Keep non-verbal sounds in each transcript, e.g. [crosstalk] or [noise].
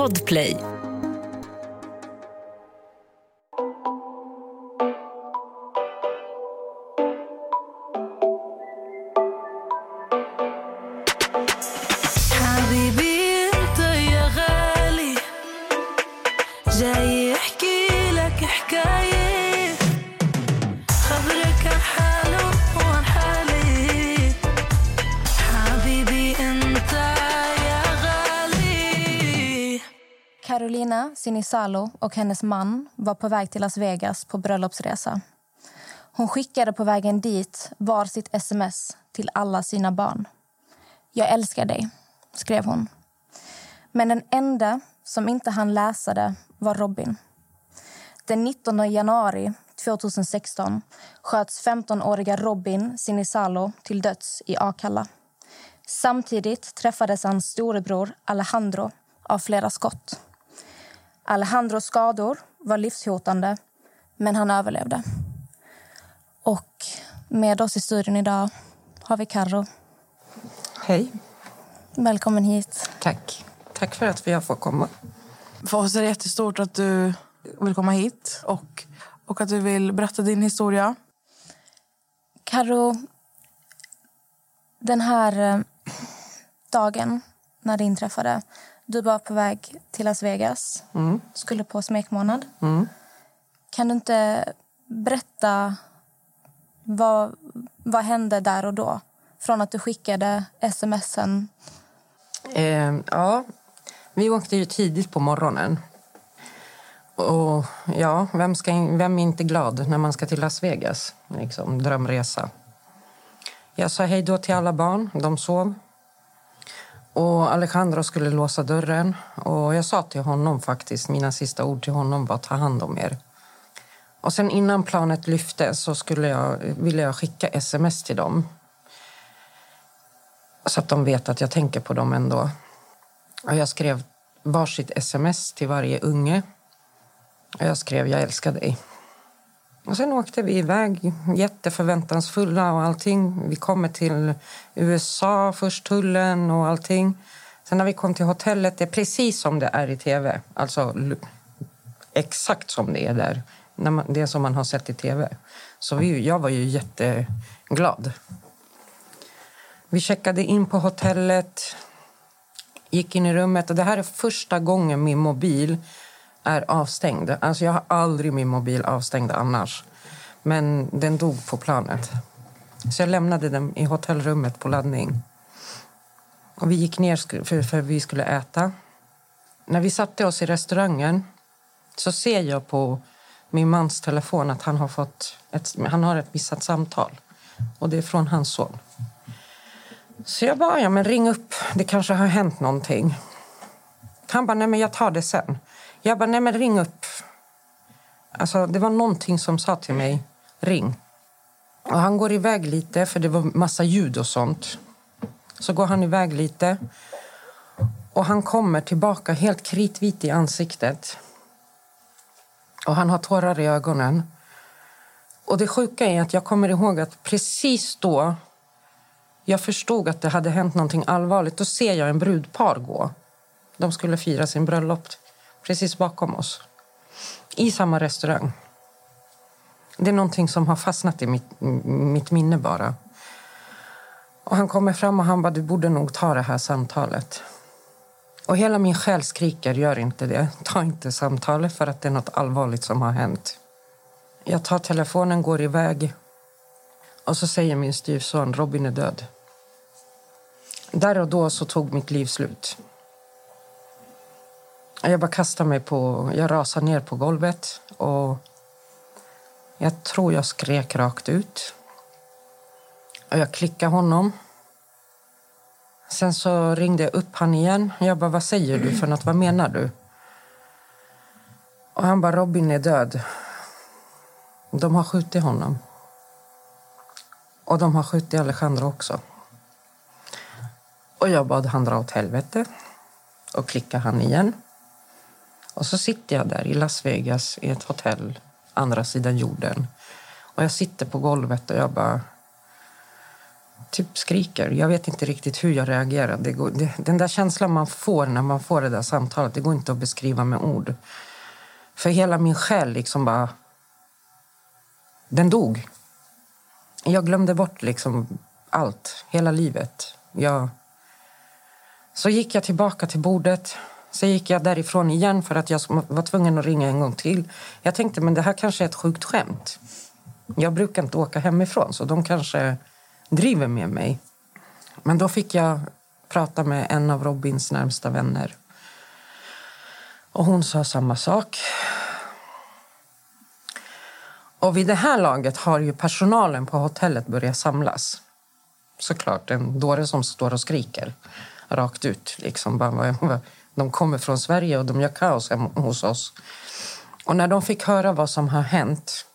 Podplay. Salo och hennes man var på väg till Las Vegas på bröllopsresa. Hon skickade på vägen dit var sitt sms till alla sina barn. Jag älskar dig, skrev hon. Men den enda som inte hann läsa det var Robin. Den 19 januari 2016 sköts 15-åriga Robin Sinisalo till döds i Akalla. Samtidigt träffades hans storebror Alejandro av flera skott. Alejandros skador var livshotande, men han överlevde. Och med oss i studion idag har vi Carro. Hej. Välkommen hit. Tack. Tack för att jag får komma. För oss är det jättestort att du vill komma hit och, och att du vill berätta din historia. Carro, den här eh, dagen när det inträffade... Du var på väg till Las Vegas, skulle på smekmånad. Kan du inte berätta vad, vad hände där och då? Från att du skickade smsen. Eh, ja, vi åkte ju tidigt på morgonen. Och ja, vem, ska, vem är inte glad när man ska till Las Vegas? Liksom, drömresa. Jag sa hej då till alla barn. De sov. Och Alejandro skulle låsa dörren. Och jag sa till honom faktiskt, mina sista ord till honom var ta hand om er. Och sen innan planet lyfte så skulle jag, ville jag skicka sms till dem. Så att de vet att jag tänker på dem ändå. Och jag skrev varsitt sms till varje unge. Och jag skrev jag älskar dig. Och sen åkte vi iväg jätteförväntansfulla och allting. Vi kommer till USA, först tullen och allting. Sen när vi kom till hotellet, det är precis som det är i tv. Alltså exakt som det är där. När man, det som man har sett i tv. Så vi, jag var ju jätteglad. Vi checkade in på hotellet, gick in i rummet. Och det här är första gången min mobil är avstängd. Alltså jag har aldrig min mobil avstängd annars. Men den dog på planet. Så jag lämnade den i hotellrummet på laddning. Och vi gick ner för, för vi skulle äta. När vi satte oss i restaurangen så ser jag på min mans telefon att han har fått ett, han har ett missat samtal. Och det är från hans son. Så jag bara, ja men ring upp. Det kanske har hänt någonting. Han bara, nej men jag tar det sen. Jag bara, nej men ring upp. Alltså det var någonting som sa till mig, ring. Och han går iväg lite, för det var massa ljud och sånt. Så går han iväg lite. Och han kommer tillbaka helt kritvit i ansiktet. Och han har tårar i ögonen. Och det sjuka är att jag kommer ihåg att precis då jag förstod att det hade hänt någonting allvarligt. Då ser jag en brudpar gå. De skulle fira sin bröllop precis bakom oss. I samma restaurang. Det är någonting som har fastnat i mitt, mitt minne bara. Och han kommer fram och han bara, du borde nog ta det här samtalet. Och hela min själ skriker, gör inte det. Ta inte samtalet för att det är något allvarligt som har hänt. Jag tar telefonen, går iväg. Och så säger min styvson, Robin är död. Där och då så tog mitt liv slut. Jag bara kastade mig på, jag rasade ner på golvet och jag tror jag skrek rakt ut. Och jag klickade honom. Sen så ringde jag upp han igen. Jag bara, vad säger du för något? Vad menar du? Och han bara, Robin är död. De har skjutit honom. Och de har skjutit Alejandro också. Och jag bad han dra åt helvete. Och klickade han igen. Och så sitter jag där i Las Vegas i ett hotell andra sidan jorden. Och jag sitter på golvet och jag bara typ skriker. Jag vet inte riktigt hur jag reagerar. Det går, det, den där känslan man får när man får det där samtalet, det går inte att beskriva med ord. För hela min själ liksom bara... Den dog. Jag glömde bort liksom allt, hela livet. Jag... Så gick jag tillbaka till bordet. Sen gick jag därifrån igen för att jag var tvungen att ringa en gång till. Jag tänkte men det här kanske är ett sjukt skämt. Jag brukar inte åka hemifrån så de kanske driver med mig. Men då fick jag prata med en av Robins närmsta vänner. Och hon sa samma sak. Och vid det här laget har ju personalen på hotellet börjat samlas. Såklart, en dåre som står och skriker rakt ut. Liksom, bara, de kommer från Sverige och de gör kaos hos oss. Och när de fick höra vad som har hänt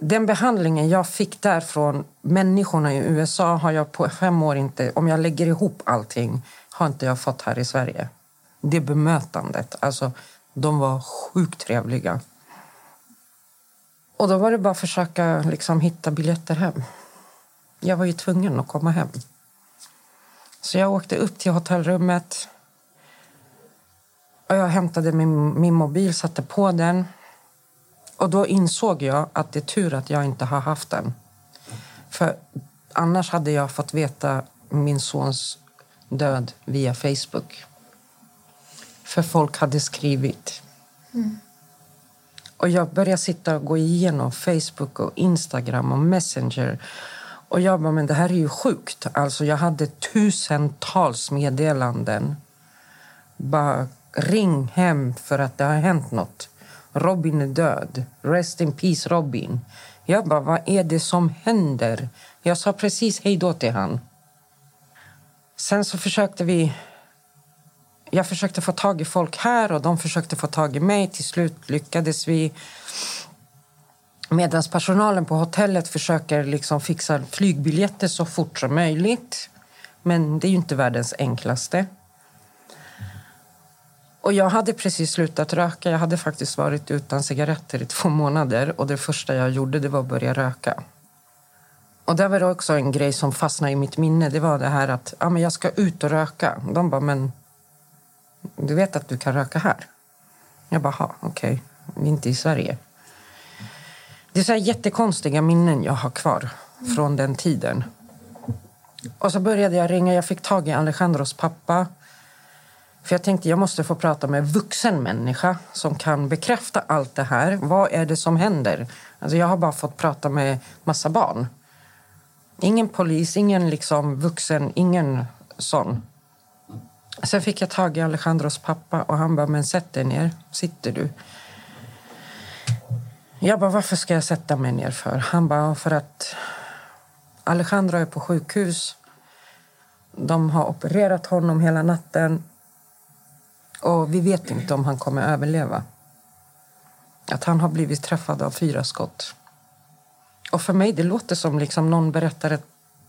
den behandlingen jag fick där från människorna i USA har jag på fem år inte... Om jag lägger ihop allting har inte jag fått här i Sverige. Det bemötandet. Alltså, de var sjukt trevliga. Och då var det bara att försöka liksom, hitta biljetter hem. Jag var ju tvungen att komma hem. Så jag åkte upp till hotellrummet. Och jag hämtade min, min mobil, satte på den. Och då insåg jag att det är tur att jag inte har haft den. För annars hade jag fått veta min sons död via Facebook. För folk hade skrivit. Mm. Och jag började sitta och gå igenom Facebook och Instagram och Messenger. Och jag bara, men det här är ju sjukt. Alltså jag hade tusentals meddelanden. Bara ring hem för att det har hänt något. Robin är död. Rest in peace, Robin. Jag bara, vad är det som händer? Jag sa precis hej då till han. Sen så försökte vi... Jag försökte få tag i folk här och de försökte få tag i mig. Till slut lyckades vi. Medan personalen på hotellet försöker liksom fixa flygbiljetter så fort som möjligt. Men det är ju inte världens enklaste. Och jag hade precis slutat röka. Jag hade faktiskt varit utan cigaretter i två månader. Och det första jag gjorde det var att börja röka. Och det var också en grej som fastnade i mitt minne. Det var det här att ja, men jag ska ut och röka. De bara, men du vet att du kan röka här? Jag bara, okej, okay. inte i Sverige. Det är så här jättekonstiga minnen jag har kvar från den tiden. Och så började jag ringa. Jag fick tag i Alejandros pappa. För jag tänkte jag måste få prata med en vuxen människa som kan bekräfta allt det här. Vad är det som händer? Alltså jag har bara fått prata med massa barn. Ingen polis, ingen liksom vuxen, ingen sån. Sen fick jag tag i Alejandros pappa och han bara, men sätt dig ner. Sitter du? Jag bara, varför ska jag sätta mig ner för? Han bara, för att Alejandro är på sjukhus. De har opererat honom hela natten. Och vi vet inte om han kommer överleva. Att han har blivit träffad av fyra skott. Och för mig det låter som liksom någon berättar ett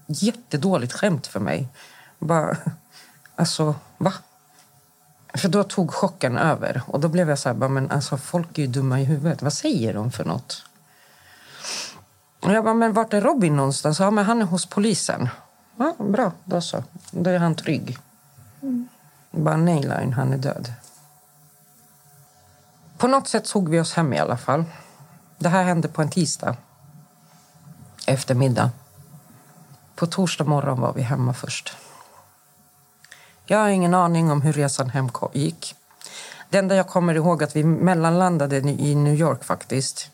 jättedåligt skämt för mig. Bara, alltså, va? För då tog chocken över. Och då blev jag så här, men alltså folk är ju dumma i huvudet. Vad säger de för något? Och jag bara, men vart är Robin någonstans? Ja, men han är hos polisen. Ja, bra, då så. Då är han trygg. Mm. Bara nej, Line, han är död. På något sätt såg vi oss hem i alla fall. Det här hände på en tisdag eftermiddag. På torsdag morgon var vi hemma först. Jag har ingen aning om hur resan hem gick. Det enda jag kommer ihåg är att vi mellanlandade i New York faktiskt.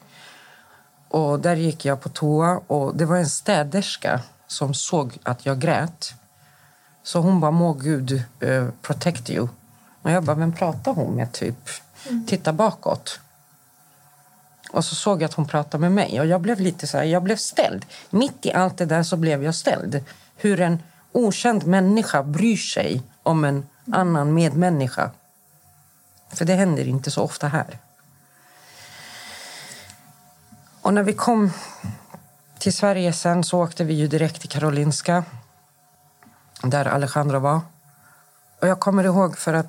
Och där gick jag på toa och det var en städerska som såg att jag grät. Så hon bara, må Gud uh, protect you. Och jag bara, vem pratar hon med typ? Mm. Titta bakåt. Och så såg jag att hon pratade med mig och jag blev lite så här, jag blev ställd. Mitt i allt det där så blev jag ställd. Hur en okänd människa bryr sig om en annan medmänniska. För det händer inte så ofta här. Och när vi kom till Sverige sen så åkte vi ju direkt till Karolinska där Alejandro var. Och jag kommer ihåg för att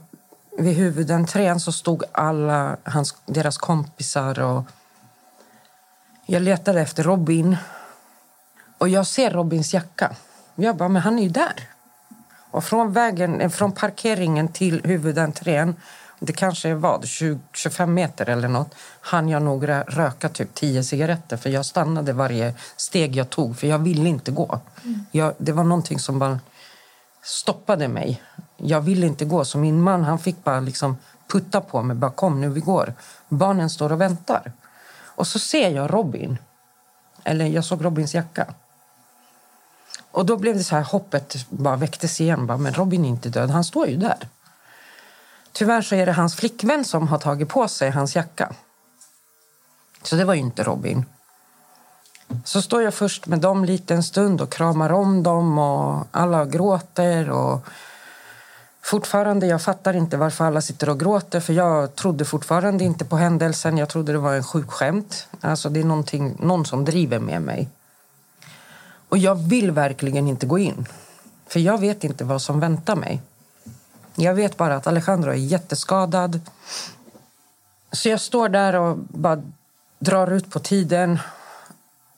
vid huvudentrén så stod alla hans, deras kompisar och jag letade efter Robin. Och jag ser Robins jacka. Jag bara, men han är ju där. Och från, vägen, eh, från parkeringen till huvudentrén, det kanske var 20, 25 meter eller nåt hann jag nog rö- röka typ 10 cigaretter för jag stannade varje steg jag tog för jag ville inte gå. Jag, det var någonting som bara stoppade mig. Jag ville inte gå, så min man han fick bara liksom putta på mig. Bara, Kom nu, vi går. Barnen står och väntar. Och så ser jag Robin. Eller jag såg Robins jacka. Och då blev det så här, hoppet bara väcktes igen. Bara, men Robin är inte död, han står ju där. Tyvärr så är det hans flickvän som har tagit på sig hans jacka. Så det var ju inte Robin. Så står jag först med dem lite en stund och kramar om dem och alla gråter. Och fortfarande, jag fattar inte varför alla sitter och gråter för jag trodde fortfarande inte på händelsen. Jag trodde det var en sjuk skämt. Alltså det är någon som driver med mig. Och jag vill verkligen inte gå in. För jag vet inte vad som väntar mig. Jag vet bara att Alejandro är jätteskadad. Så jag står där och bara drar ut på tiden.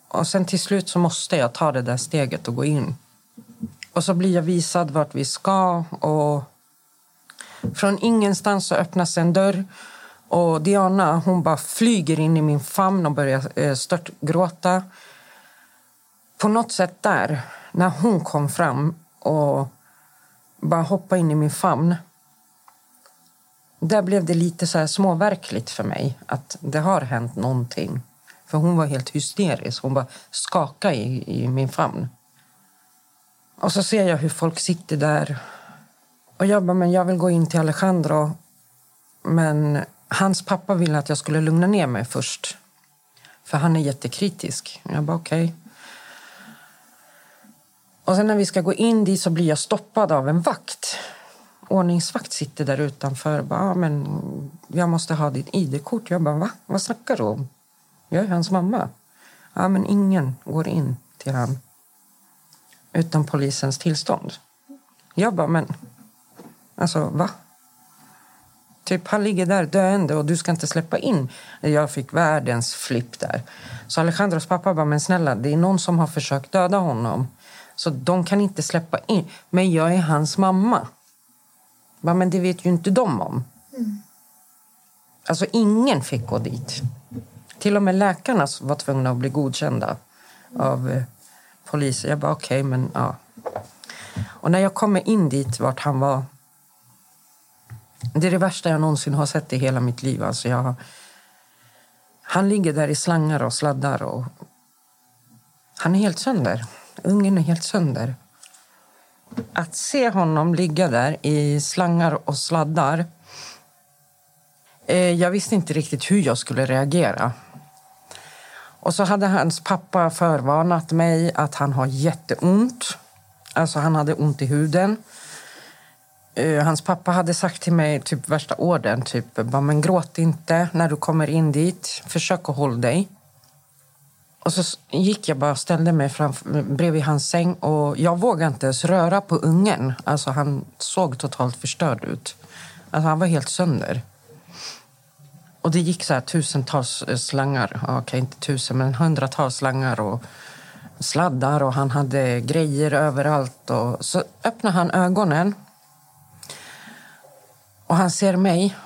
Och sen till slut så måste jag ta det där steget och gå in. Och så blir jag visad vart vi ska. Och från ingenstans så öppnas en dörr. Och Diana hon bara flyger in i min famn och börjar eh, störtgråta. stört gråta. På något sätt där, när hon kom fram och bara hoppade in i min famn. Där blev det lite så här småverkligt för mig att det har hänt någonting. För hon var helt hysterisk. Hon bara skakade i, i min famn. Och så ser jag hur folk sitter där. Och jag bara, men jag vill gå in till Alejandro. Men hans pappa ville att jag skulle lugna ner mig först. För han är jättekritisk. Jag bara, okej. Och sen när vi ska gå in dit så blir jag stoppad av en vakt. Ordningsvakt sitter där utanför. Bara, ah, men jag måste ha ditt ID-kort. Jag bara, va? Vad snackar du om? Jag är hans mamma. Ja, men ingen går in till han utan polisens tillstånd. Jag bara, men alltså va? Typ, han ligger där döende och du ska inte släppa in. Jag fick världens flipp där. Så Alejandros pappa bara, men snälla, det är någon som har försökt döda honom. Så de kan inte släppa in. Men jag är hans mamma. Bara, men det vet ju inte de om. Alltså ingen fick gå dit. Till och med läkarna var tvungna att bli godkända av eh, polisen. Jag bara okej, men ja. Och när jag kommer in dit vart han var. Det är det värsta jag någonsin har sett i hela mitt liv. Alltså jag, han ligger där i slangar och sladdar och han är helt sönder. Ungen är helt sönder. Att se honom ligga där i slangar och sladdar eh, jag visste inte riktigt hur jag skulle reagera. Och så hade hans pappa förvarnat mig att han har jätteont. Alltså han hade ont i huden. Eh, Hans pappa hade sagt till mig typ värsta orden, typ bara, men gråt inte när du kommer in dit. Försök att hålla dig. Och så gick jag bara ställde mig framför, bredvid hans säng och jag vågade inte ens röra på ungen. Alltså han såg totalt förstörd ut. Alltså han var helt sönder. Och det gick så här tusentals eh, slangar, okej inte tusen men hundratals slangar och sladdar och han hade grejer överallt. Och så öppnar han ögonen och han ser mig.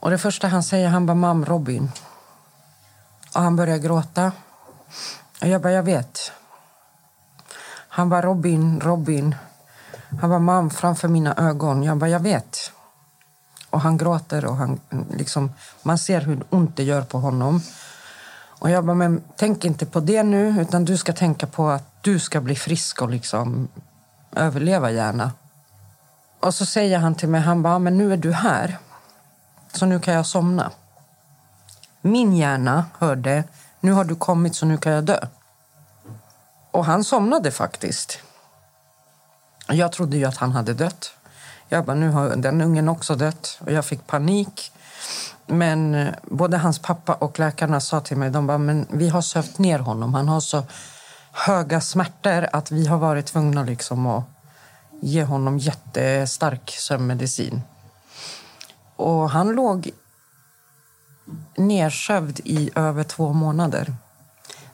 Och det första han säger, han bara mam Robin. Och han började gråta. Och jag bara, jag vet. Han bara Robin, Robin. Han var man framför mina ögon. Jag bara, jag vet. Och han gråter och han liksom, man ser hur ont det gör på honom. Och jag bara, men tänk inte på det nu, utan du ska tänka på att du ska bli frisk och liksom överleva gärna. Och så säger han till mig, han bara, men nu är du här. Så nu kan jag somna. Min hjärna hörde, nu har du kommit så nu kan jag dö. Och han somnade faktiskt. Jag trodde ju att han hade dött. Jag bara, nu har den ungen också dött. Och jag fick panik. Men eh, både hans pappa och läkarna sa till mig, de bara, men vi har sövt ner honom. Han har så höga smärtor att vi har varit tvungna liksom att ge honom jättestark sömnmedicin. Och han låg nersövd i över två månader.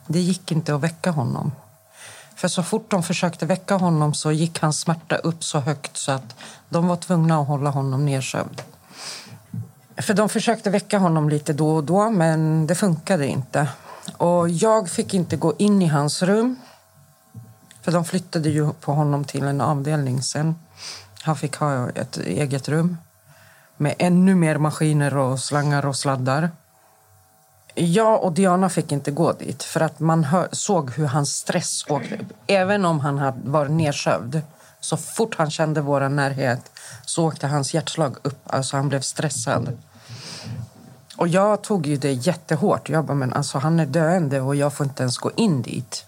Det gick inte att väcka honom. För så fort de försökte väcka honom så gick hans smärta upp så högt så att de var tvungna att hålla honom nedsövd. För de försökte väcka honom lite då och då, men det funkade inte. Och jag fick inte gå in i hans rum. För de flyttade ju på honom till en avdelning sen. Han fick ha ett eget rum med ännu mer maskiner och slangar och sladdar. Jag och Diana fick inte gå dit för att man hör, såg hur hans stress åkte Även om han hade nedsövd, så fort han kände vår närhet så åkte hans hjärtslag upp. Alltså han blev stressad. Och jag tog ju det jättehårt. Jag bara, men alltså han är döende och jag får inte ens gå in dit.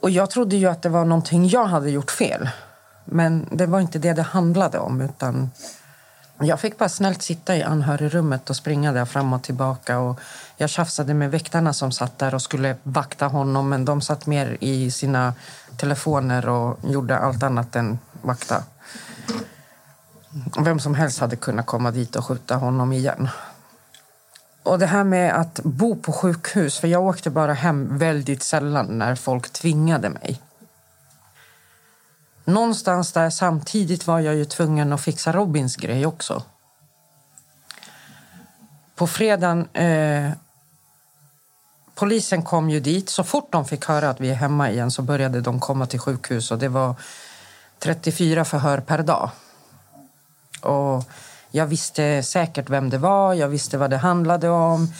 Och jag trodde ju att det var någonting jag hade gjort fel. Men det var inte det det handlade om. utan jag fick bara snällt sitta i anhörigrummet och springa där fram och tillbaka. Och jag tjafsade med väktarna som satt där och skulle vakta honom men de satt mer i sina telefoner och gjorde allt annat än vakta. Vem som helst hade kunnat komma dit och skjuta honom igen. Och det här med att bo på sjukhus, för jag åkte bara hem väldigt sällan när folk tvingade mig. Någonstans där samtidigt var jag ju tvungen att fixa Robins grej också. På fredagen... Eh, polisen kom ju dit. Så fort de fick höra att vi är hemma igen så började de komma till sjukhus. Och Det var 34 förhör per dag. Och jag visste säkert vem det var, jag visste vad det handlade om.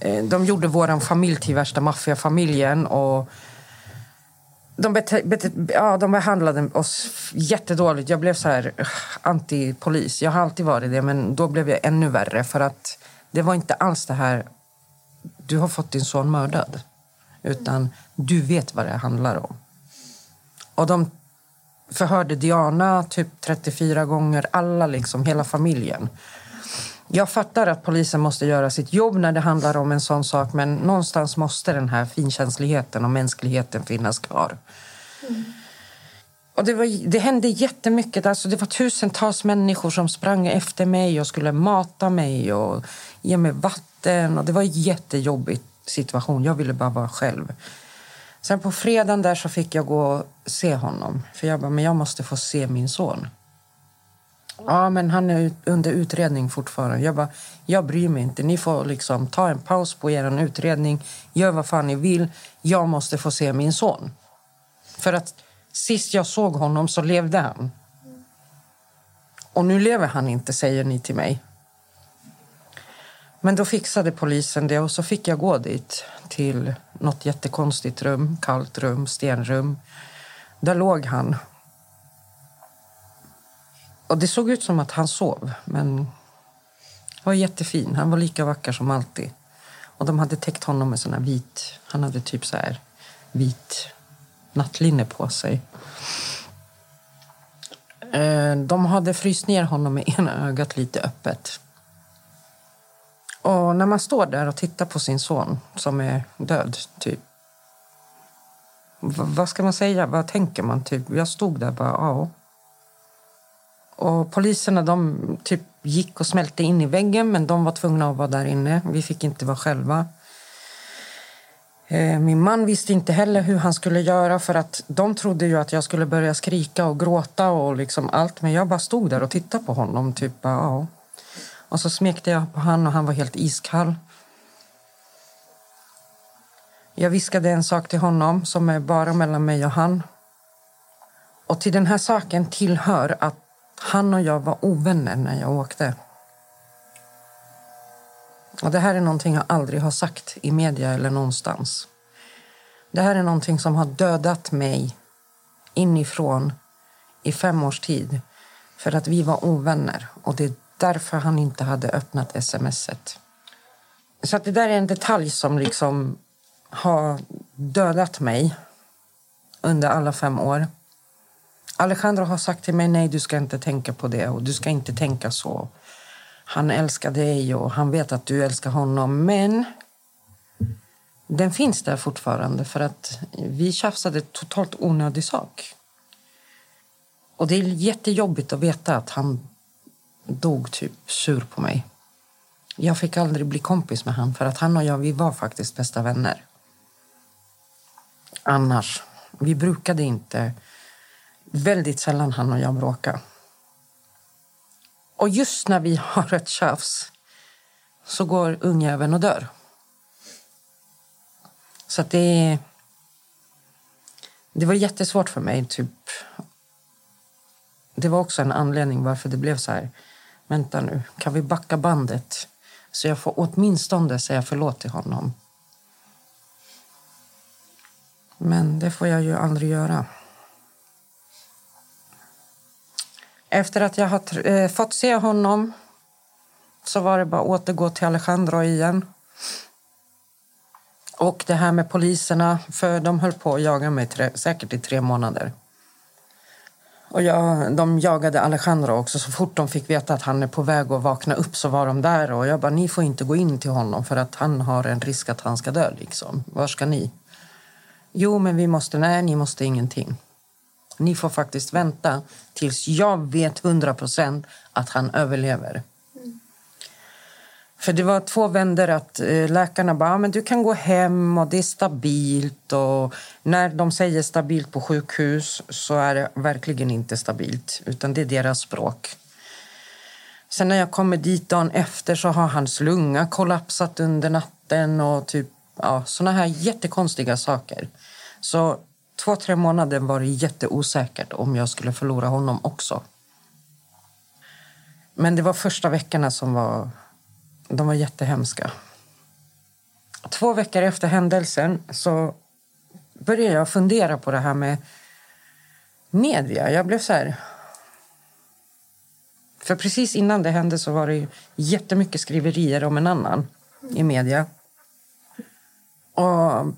Eh, de gjorde vår familj till värsta maffiafamiljen. Och de, bete, bete, ja, de behandlade oss jättedåligt. Jag blev så här antipolis. Jag har alltid varit det, men då blev jag ännu värre. För att det var inte alls det här, du har fått din son mördad. Utan du vet vad det handlar om. Och de förhörde Diana typ 34 gånger, alla liksom, hela familjen. Jag fattar att polisen måste göra sitt jobb när det handlar om en sån sak men någonstans måste den här finkänsligheten och mänskligheten finnas kvar. Mm. Och det, var, det hände jättemycket. Alltså det var tusentals människor som sprang efter mig och skulle mata mig och ge mig vatten. Och det var en jättejobbig situation. Jag ville bara vara själv. Sen på fredagen där så fick jag gå och se honom. För jag bara, men jag måste få se min son. Ja, men han är under utredning fortfarande. Jag bara, jag bryr mig inte. Ni får liksom ta en paus på er utredning. Gör vad fan ni vill. Jag måste få se min son. För att sist jag såg honom så levde han. Och nu lever han inte, säger ni till mig. Men då fixade polisen det och så fick jag gå dit till något jättekonstigt rum, kallt rum, stenrum. Där låg han och det såg ut som att han sov, men han var jättefin. Han var lika vacker som alltid. Och de hade täckt honom med sån vit... Han hade typ så här vit nattlinne på sig. Eh, de hade fryst ner honom med [laughs] ena ögat lite öppet. Och när man står där och tittar på sin son som är död, typ. vad ska man säga? Vad tänker man? Typ? Jag stod där bara, ja. Och poliserna de typ gick och smälte in i väggen men de var tvungna att vara där inne. Vi fick inte vara själva. Eh, min man visste inte heller hur han skulle göra för att de trodde ju att jag skulle börja skrika och gråta och liksom allt. Men jag bara stod där och tittade på honom. Typ, ja. Och så smekte jag på honom och han var helt iskall. Jag viskade en sak till honom som är bara mellan mig och han. Och till den här saken tillhör att han och jag var ovänner när jag åkte. Och Det här är någonting jag aldrig har sagt i media eller någonstans. Det här är någonting som har dödat mig inifrån i fem års tid för att vi var ovänner. Och det är därför han inte hade öppnat smset. Så att det där är en detalj som liksom har dödat mig under alla fem år. Alejandro har sagt till mig nej, du ska inte tänka på det och du ska inte tänka så. Han älskar dig och han vet att du älskar honom. Men den finns där fortfarande för att vi tjafsade totalt onödig sak. Och det är jättejobbigt att veta att han dog typ sur på mig. Jag fick aldrig bli kompis med han för att han och jag vi var faktiskt bästa vänner. Annars Vi brukade inte... Väldigt sällan han och jag bråkar. Och just när vi har ett tjafs så går ungjäveln och dör. Så att det... Det var jättesvårt för mig. Typ. Det var också en anledning varför det blev så här. Vänta nu, kan vi backa bandet så jag får åtminstone säga förlåt till honom? Men det får jag ju aldrig göra. Efter att jag har eh, fått se honom så var det bara att återgå till Alejandro igen. Och det här med poliserna, för de höll på att jaga mig tre, säkert i tre månader. Och jag, de jagade Alejandro också. Så fort de fick veta att han är på väg att vakna upp så var de där. Och jag bara, ni får inte gå in till honom för att han har en risk att han ska dö. Liksom. Var ska ni? Jo, men vi måste, nej, ni måste ingenting. Ni får faktiskt vänta tills jag vet hundra procent att han överlever. För det var två vänder att eh, läkarna bara, ah, men du kan gå hem och det är stabilt. Och när de säger stabilt på sjukhus så är det verkligen inte stabilt, utan det är deras språk. Sen när jag kommer dit dagen efter så har hans lunga kollapsat under natten och typ, ja, såna här jättekonstiga saker. Så två, tre månader var det jätteosäkert om jag skulle förlora honom också. Men det var första veckorna som var de var jättehemska. Två veckor efter händelsen så började jag fundera på det här med media. Jag blev så här... För precis innan det hände så var det jättemycket skriverier om en annan i media. Och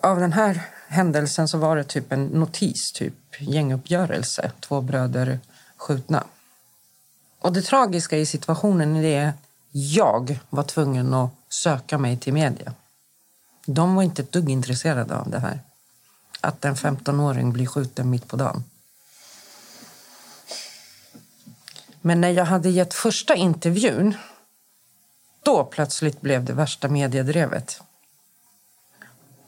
av den här händelsen så var det typ en notis, typ gänguppgörelse. Två bröder skjutna. Och det tragiska i situationen är att jag var tvungen att söka mig till media. De var inte ett dugg intresserade av det här. Att en 15-åring blir skjuten mitt på dagen. Men när jag hade gett första intervjun då plötsligt blev det värsta mediedrevet.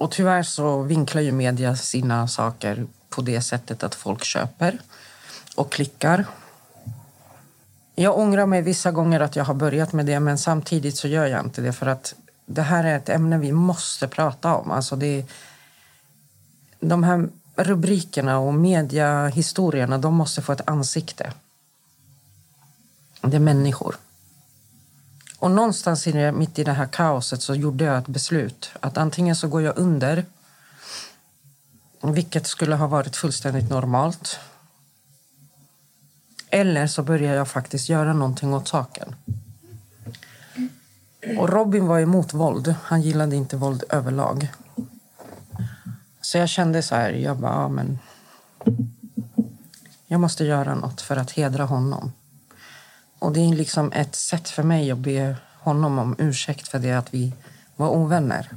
Och tyvärr så vinklar ju media sina saker på det sättet att folk köper och klickar jag ångrar mig vissa gånger att jag har börjat med det men samtidigt så gör jag inte det för att det här är ett ämne vi måste prata om. Alltså det, de här rubrikerna och mediahistorierna de måste få ett ansikte. Det är människor. Och någonstans mitt i det här kaoset så gjorde jag ett beslut att antingen så går jag under vilket skulle ha varit fullständigt normalt eller så börjar jag faktiskt göra någonting åt saken. Och Robin var emot våld. Han gillade inte våld överlag. Så jag kände så här, jag bara, ja, men jag måste göra något för att hedra honom. Och det är liksom ett sätt för mig att be honom om ursäkt för det att vi var ovänner.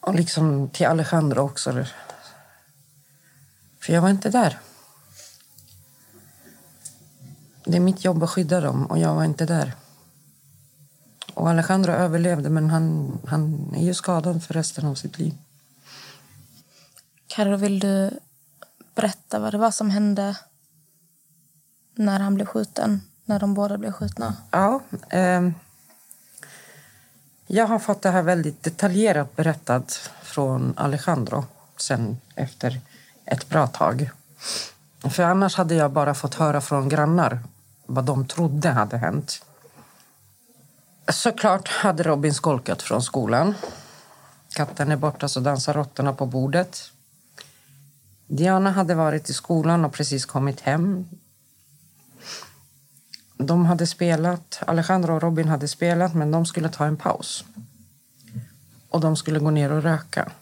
Och liksom till Alejandro också. För jag var inte där. Det är mitt jobb att skydda dem och jag var inte där. Och Alejandro överlevde men han, han är ju skadad för resten av sitt liv. Carro, vill du berätta vad det var som hände när han blev skjuten? När de båda blev skjutna? Ja. Eh, jag har fått det här väldigt detaljerat berättat från Alejandro sen efter ett bra tag. För annars hade jag bara fått höra från grannar vad de trodde hade hänt. Såklart hade Robin skolkat från skolan. Katten är borta så dansar råttorna på bordet. Diana hade varit i skolan och precis kommit hem. De hade spelat, Alejandro och Robin hade spelat men de skulle ta en paus. Och de skulle gå ner och röka.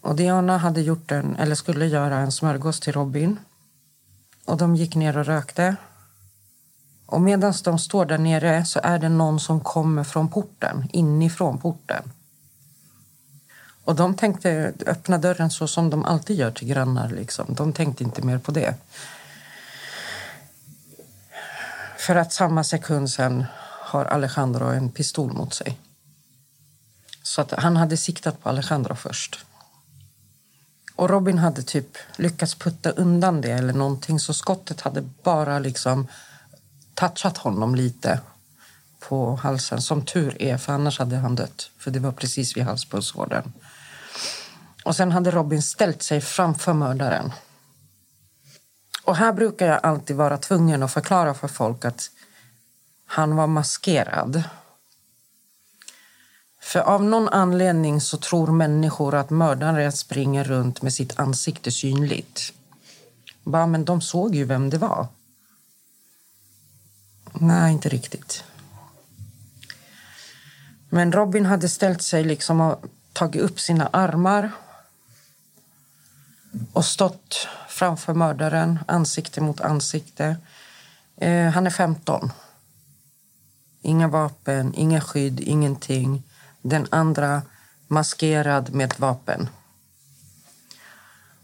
Och Diana hade gjort en, eller skulle göra en smörgås till Robin. Och de gick ner och rökte. Och medan de står där nere så är det någon som kommer från porten, inifrån porten. Och de tänkte öppna dörren så som de alltid gör till grannar. Liksom. De tänkte inte mer på det. För att samma sekund sen har Alejandro en pistol mot sig. Så att han hade siktat på Alejandro först. Och Robin hade typ lyckats putta undan det eller någonting så skottet hade bara liksom touchat honom lite på halsen. Som tur är, för annars hade han dött. För det var precis vid halspulsådern. Och sen hade Robin ställt sig framför mördaren. Och här brukar jag alltid vara tvungen att förklara för folk att han var maskerad. För av någon anledning så tror människor att mördaren springer runt med sitt ansikte synligt. Bara, men de såg ju vem det var. Nej, inte riktigt. Men Robin hade ställt sig liksom och tagit upp sina armar och stått framför mördaren, ansikte mot ansikte. Eh, han är 15. Inga vapen, inga skydd, ingenting. Den andra maskerad med ett vapen.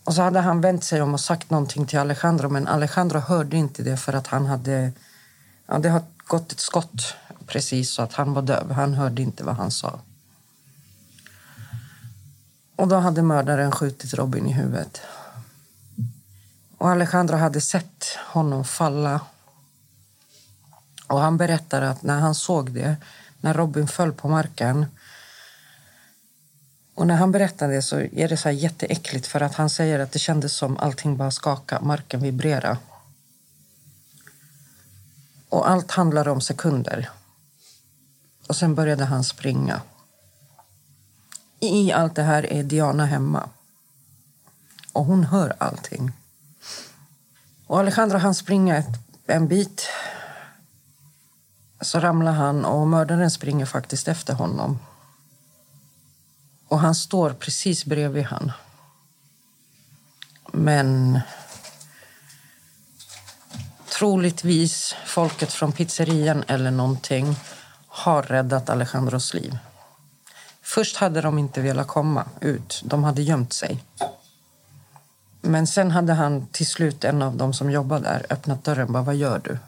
Och så hade han vänt sig om och sagt någonting till Alejandro men Alejandro hörde inte det för att han hade... Ja, det har gått ett skott precis så att han var döv. Han hörde inte vad han sa. Och då hade mördaren skjutit Robin i huvudet. Och Alejandro hade sett honom falla. Och han berättar att när han såg det, när Robin föll på marken och när han berättar det så är det så här jätteäckligt för att han säger att det kändes som allting bara skaka, marken vibrera. Och allt handlar om sekunder. Och sen började han springa. I allt det här är Diana hemma. Och hon hör allting. Och Alejandro han springer ett, en bit. Så ramlar han och mördaren springer faktiskt efter honom. Och han står precis bredvid han. Men troligtvis folket från pizzerian eller någonting har räddat Alejandros liv. Först hade de inte velat komma ut. De hade gömt sig. Men sen hade han till slut, en av dem som jobbar där, öppnat dörren. Bara, vad gör du?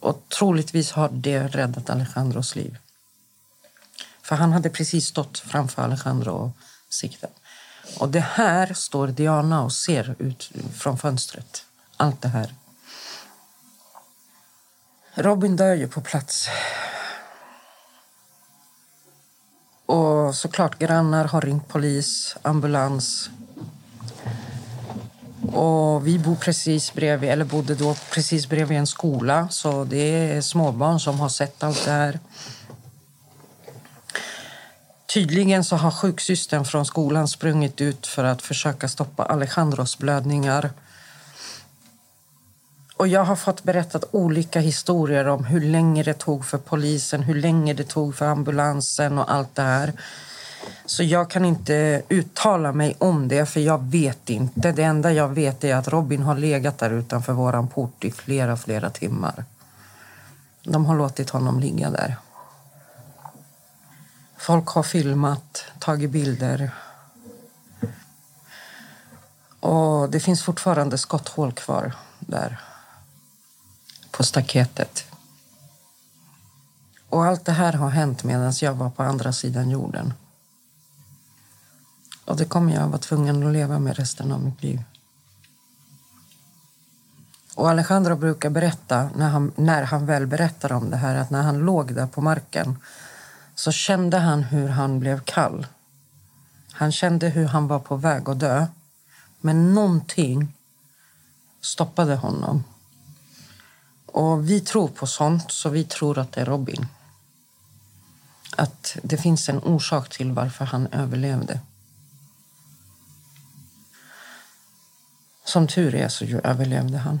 Och troligtvis har det räddat Alejandros liv. För han hade precis stått framför Alejandro och siktat. Och det här står Diana och ser ut från fönstret. Allt det här. Robin dör ju på plats. Och såklart, grannar har ringt polis, ambulans. Och vi bor precis bredvid, eller bodde då precis bredvid en skola. Så det är småbarn som har sett allt det här. Tydligen så har sjuksystern från skolan sprungit ut för att försöka stoppa Alejandros blödningar. Och jag har fått berättat olika historier om hur länge det tog för polisen, hur länge det tog för ambulansen och allt det här. Så jag kan inte uttala mig om det, för jag vet inte. Det enda jag vet är att Robin har legat där utanför våran port i flera, flera timmar. De har låtit honom ligga där. Folk har filmat, tagit bilder. Och det finns fortfarande skotthål kvar där på staketet. Och allt det här har hänt medan jag var på andra sidan jorden. Och det kommer jag vara tvungen att leva med resten av mitt liv. Och Alejandro brukar berätta, när han, när han väl berättar om det här, att när han låg där på marken så kände han hur han blev kall. Han kände hur han var på väg att dö. Men någonting stoppade honom. Och vi tror på sånt, så vi tror att det är Robin. Att det finns en orsak till varför han överlevde. Som tur är så överlevde han.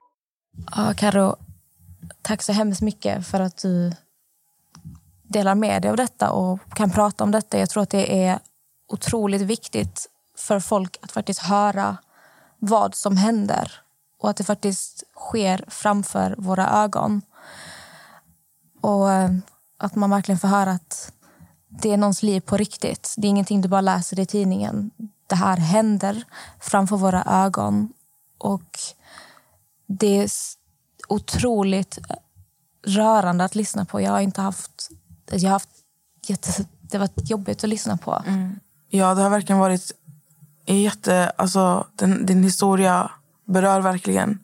Ja, Karo, tack så hemskt mycket för att du delar med dig av detta och kan prata om detta. Jag tror att det är otroligt viktigt för folk att faktiskt höra vad som händer och att det faktiskt sker framför våra ögon. Och eh, att man verkligen får höra att det är någons liv på riktigt. Det är ingenting du bara läser i tidningen. Det här händer framför våra ögon. Och det är otroligt rörande att lyssna på. Jag har inte haft... Jag har haft jätte, det har varit jobbigt att lyssna på. Mm. Ja, det har verkligen varit jätte... Alltså, den, din historia berör verkligen.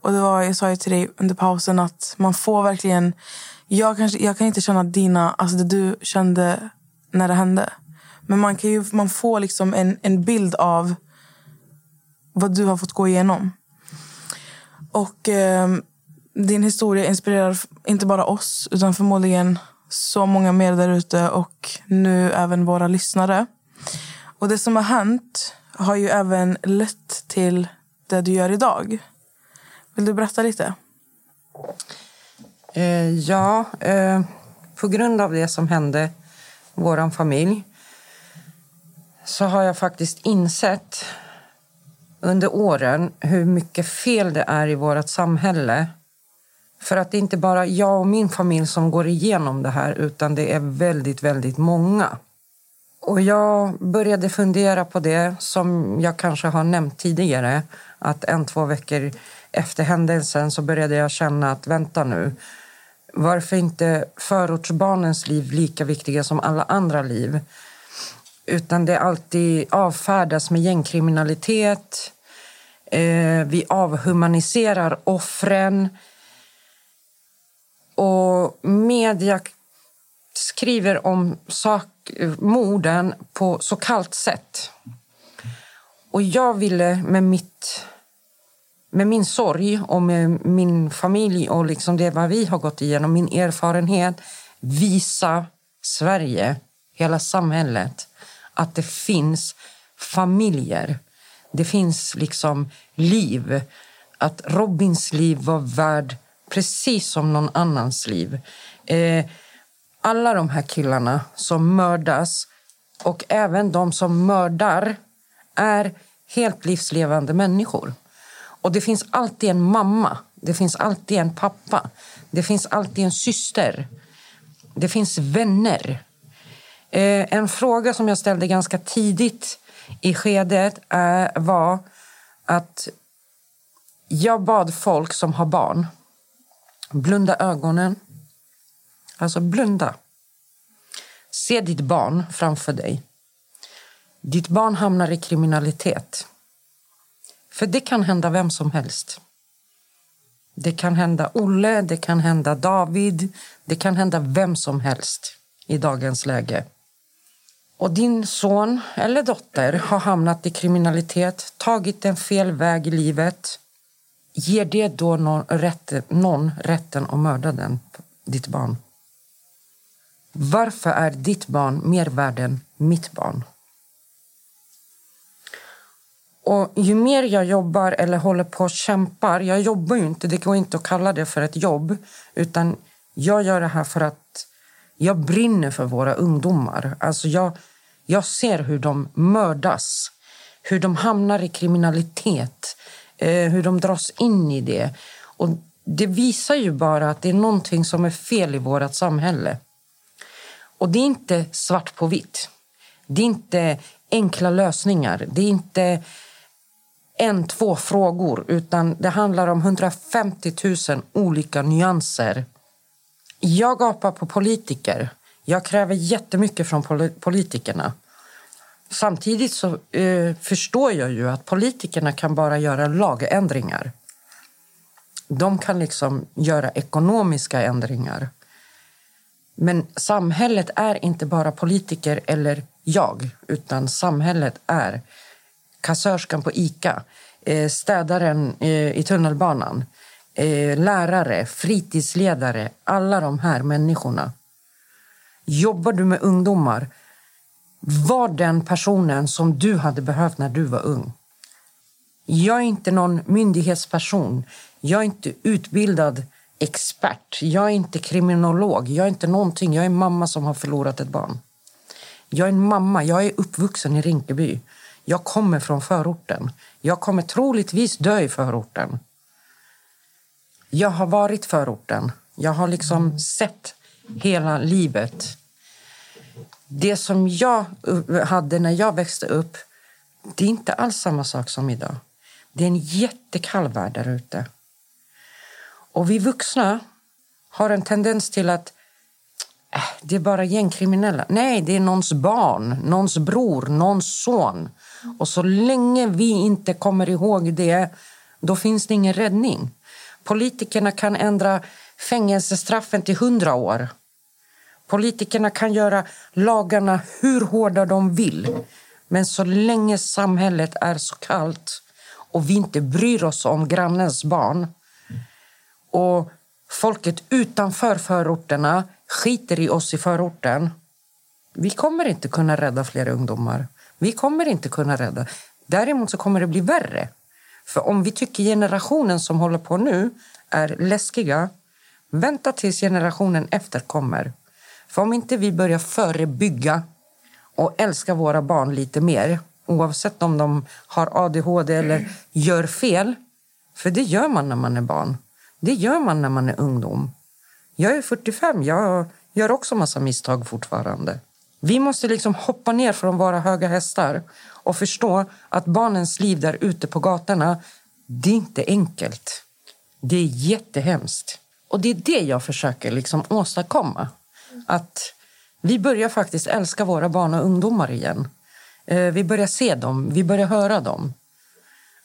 Och det var, jag sa ju till dig under pausen att man får verkligen... Jag, kanske, jag kan inte känna dina, alltså det du kände när det hände. Men man, kan ju, man får liksom en, en bild av vad du har fått gå igenom. Och eh, din historia inspirerar inte bara oss utan förmodligen så många mer där ute och nu även våra lyssnare. Och det som har hänt har ju även lett till det du gör idag. Vill du berätta lite? Eh, ja, eh, på grund av det som hände vår familj så har jag faktiskt insett under åren hur mycket fel det är i vårt samhälle. För att det är inte bara jag och min familj som går igenom det här utan det är väldigt, väldigt många. Och jag började fundera på det som jag kanske har nämnt tidigare. Att en, två veckor efter händelsen så började jag känna att vänta nu. Varför inte förortsbarnens liv lika viktiga som alla andra liv? Utan det alltid avfärdas med gängkriminalitet. Eh, vi avhumaniserar offren. Och media skriver om sak, morden på så kallt sätt. Och jag ville med, mitt, med min sorg och med min familj och liksom det vad vi har gått igenom, min erfarenhet visa Sverige, hela samhället att det finns familjer. Det finns liksom liv. Att Robins liv var värd precis som någon annans liv. Eh, alla de här killarna som mördas och även de som mördar är helt livslevande människor. Och det finns alltid en mamma, det finns alltid en pappa, det finns alltid en syster. Det finns vänner. Eh, en fråga som jag ställde ganska tidigt i skedet eh, var att jag bad folk som har barn blunda ögonen. Alltså blunda. Se ditt barn framför dig. Ditt barn hamnar i kriminalitet. För det kan hända vem som helst. Det kan hända Olle, det kan hända David, det kan hända vem som helst i dagens läge. Och din son eller dotter har hamnat i kriminalitet, tagit en fel väg i livet. Ger det då någon, rätt, någon rätten att mörda den, ditt barn? Varför är ditt barn mer värd än mitt barn? Och ju mer jag jobbar eller håller på och kämpar, jag jobbar ju inte, det går inte att kalla det för ett jobb, utan jag gör det här för att jag brinner för våra ungdomar. Alltså jag, jag ser hur de mördas, hur de hamnar i kriminalitet, eh, hur de dras in i det. Och det visar ju bara att det är någonting som är fel i vårt samhälle. Och det är inte svart på vitt. Det är inte enkla lösningar. Det är inte en, två frågor, utan det handlar om 150 000 olika nyanser. Jag gapar på politiker. Jag kräver jättemycket från politikerna. Samtidigt så eh, förstår jag ju att politikerna kan bara göra lagändringar. De kan liksom göra ekonomiska ändringar. Men samhället är inte bara politiker eller jag, utan samhället är kassörskan på Ica, eh, städaren eh, i tunnelbanan, eh, lärare, fritidsledare, alla de här människorna. Jobbar du med ungdomar, var den personen som du hade behövt när du var ung. Jag är inte någon myndighetsperson. Jag är inte utbildad expert. Jag är inte kriminolog. Jag är inte någonting. Jag är mamma som har förlorat ett barn. Jag är en mamma. Jag är uppvuxen i Rinkeby. Jag kommer från förorten. Jag kommer troligtvis dö i förorten. Jag har varit förorten. Jag har liksom sett hela livet. Det som jag hade när jag växte upp, det är inte alls samma sak som idag. Det är en jättekall värld där ute. Och vi vuxna har en tendens till att äh, det är bara gängkriminella. Nej, det är någons barn, någons bror, någons son. Och så länge vi inte kommer ihåg det, då finns det ingen räddning. Politikerna kan ändra fängelsestraffen till hundra år. Politikerna kan göra lagarna hur hårda de vill. Men så länge samhället är så kallt och vi inte bryr oss om grannens barn och folket utanför förorterna skiter i oss i förorten vi kommer inte kunna rädda fler ungdomar. Vi kommer inte kunna rädda. Däremot så kommer det bli värre. För om vi tycker generationen som håller på nu är läskiga vänta tills generationen efter kommer. För om inte vi börjar förebygga och älska våra barn lite mer oavsett om de har ADHD eller gör fel. För det gör man när man är barn. Det gör man när man är ungdom. Jag är 45, jag gör också massa misstag fortfarande. Vi måste liksom hoppa ner från våra höga hästar och förstå att barnens liv där ute på gatorna, det är inte enkelt. Det är jättehemskt. Och det är det jag försöker liksom åstadkomma. Att vi börjar faktiskt älska våra barn och ungdomar igen. Eh, vi börjar se dem, vi börjar höra dem.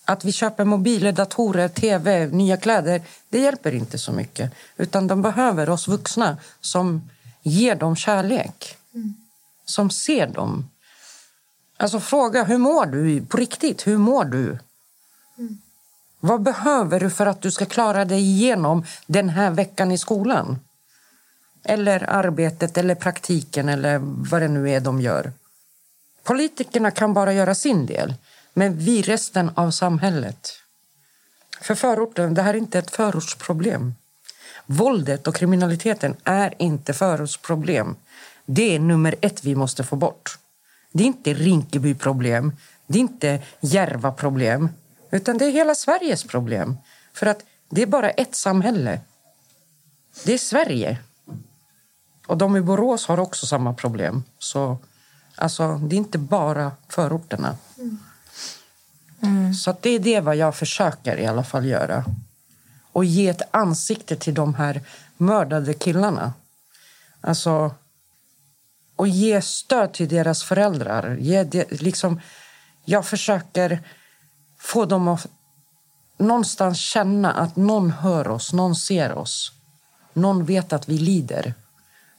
Att vi köper mobiler, datorer, tv, nya kläder, det hjälper inte så mycket. Utan de behöver oss vuxna som ger dem kärlek. Mm. Som ser dem. Alltså fråga, hur mår du på riktigt? Hur mår du? Mm. Vad behöver du för att du ska klara dig igenom den här veckan i skolan? Eller arbetet eller praktiken eller vad det nu är de gör. Politikerna kan bara göra sin del, men vi resten av samhället. För förorten, det här är inte ett förortsproblem. Våldet och kriminaliteten är inte förortsproblem. Det är nummer ett vi måste få bort. Det är inte Rinkeby-problem, det är inte Järva-problem, utan det är hela Sveriges problem. För att det är bara ett samhälle. Det är Sverige. Och de i Borås har också samma problem. Så alltså, det är inte bara förorterna. Mm. Så det är det vad jag försöker i alla fall göra. Och ge ett ansikte till de här mördade killarna. Alltså, och ge stöd till deras föräldrar. Ge det, liksom, jag försöker få dem att någonstans känna att någon hör oss, någon ser oss. Någon vet att vi lider.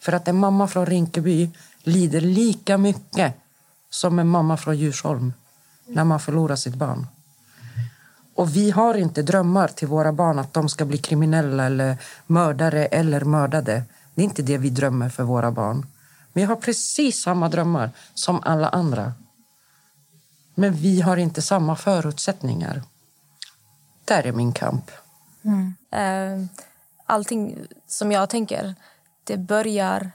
För att en mamma från Rinkeby lider lika mycket som en mamma från Djursholm när man förlorar sitt barn. Och vi har inte drömmar till våra barn att de ska bli kriminella eller mördare eller mördade. Det är inte det vi drömmer för våra barn. Vi har precis samma drömmar som alla andra. Men vi har inte samma förutsättningar. Där är min kamp. Mm. Eh, allting som jag tänker, det börjar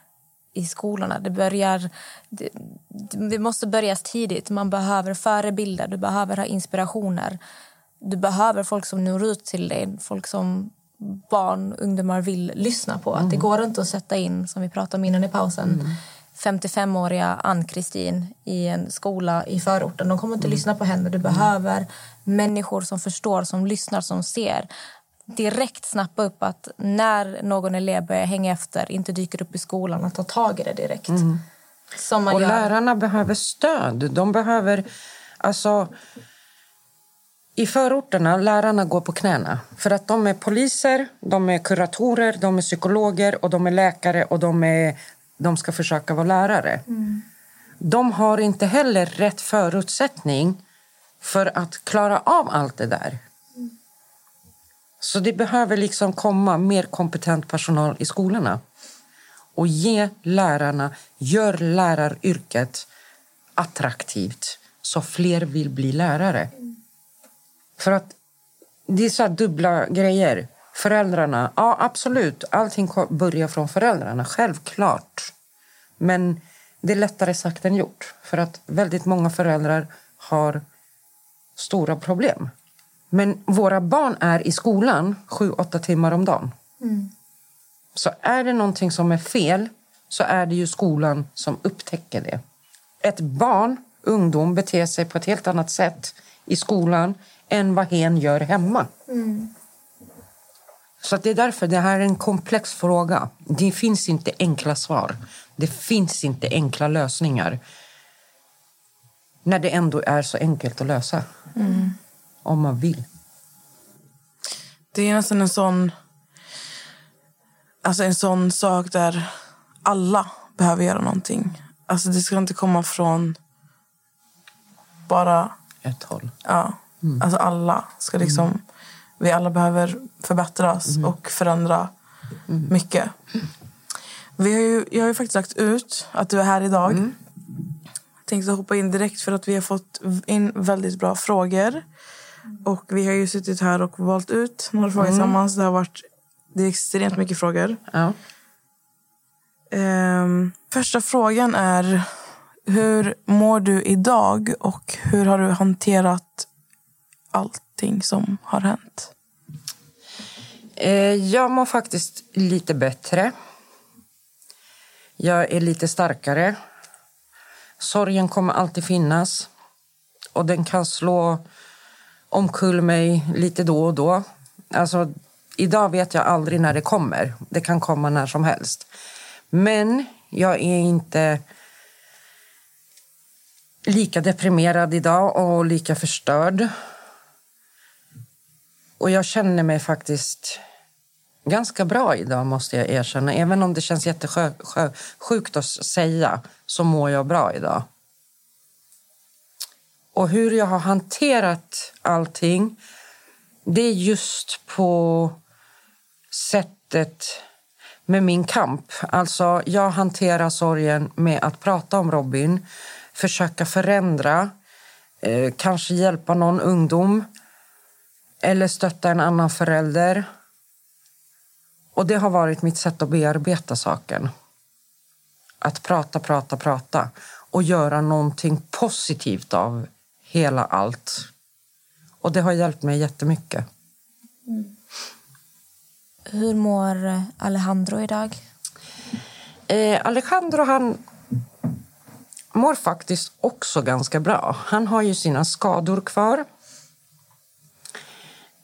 i skolorna. Det, börjar, det, det måste börjas tidigt. Man behöver förebilder, du behöver ha inspirationer. Du behöver folk som når ut till dig, folk som barn och ungdomar vill lyssna på. Mm. Det går inte att sätta in, som vi pratade om innan i pausen, mm 55-åriga Ann-Kristin i en skola i förorten. De kommer inte mm. lyssna på henne. Du behöver människor som förstår, som lyssnar, som ser. Direkt snappa upp att när någon elev börjar hänga efter, inte dyker upp i skolan, att ta tag i det direkt. Mm. Och gör. lärarna behöver stöd. De behöver... Alltså, i förorterna lärarna går på knäna. För att de är poliser, de är kuratorer, de är psykologer och de är läkare och de är de ska försöka vara lärare. Mm. De har inte heller rätt förutsättning för att klara av allt det där. Så det behöver liksom komma mer kompetent personal i skolorna. Och ge lärarna, gör läraryrket attraktivt så fler vill bli lärare. För att det är så dubbla grejer. Föräldrarna, ja absolut. Allting börjar från föräldrarna, självklart. Men det är lättare sagt än gjort. För att väldigt många föräldrar har stora problem. Men våra barn är i skolan sju, åtta timmar om dagen. Så är det någonting som är fel så är det ju skolan som upptäcker det. Ett barn, ungdom, beter sig på ett helt annat sätt i skolan än vad hen gör hemma. Så att det är därför det här är en komplex fråga. Det finns inte enkla svar. Det finns inte enkla lösningar. När det ändå är så enkelt att lösa. Om man vill. Det är nästan en sån, alltså en sån sak där alla behöver göra någonting. Alltså det ska inte komma från bara... Ett håll. Ja, alltså alla ska liksom... Vi alla behöver förbättras och förändra mycket. Vi har ju, jag har ju faktiskt lagt ut att du är här idag. Jag tänkte hoppa in direkt för att vi har fått in väldigt bra frågor. Och vi har ju suttit här och valt ut några frågor tillsammans. Det har varit det är extremt mycket frågor. Ja. Ehm, första frågan är hur mår du idag och hur har du hanterat allting som har hänt? Eh, Jag mår faktiskt lite bättre. Jag är lite starkare. Sorgen kommer alltid finnas. Och den kan slå omkull mig lite då och då. Alltså, idag vet jag aldrig när det kommer. Det kan komma när som helst. Men jag är inte lika deprimerad idag och lika förstörd. Och jag känner mig faktiskt ganska bra idag, måste jag erkänna. Även om det känns jättesjukt att säga så mår jag bra idag. Och hur jag har hanterat allting det är just på sättet med min kamp. Alltså, jag hanterar sorgen med att prata om Robin, försöka förändra, eh, kanske hjälpa någon ungdom eller stötta en annan förälder. Och det har varit mitt sätt att bearbeta saken. Att prata, prata, prata och göra någonting positivt av hela allt. Och det har hjälpt mig jättemycket. Hur mår Alejandro idag? Eh, Alejandro han mår faktiskt också ganska bra. Han har ju sina skador kvar.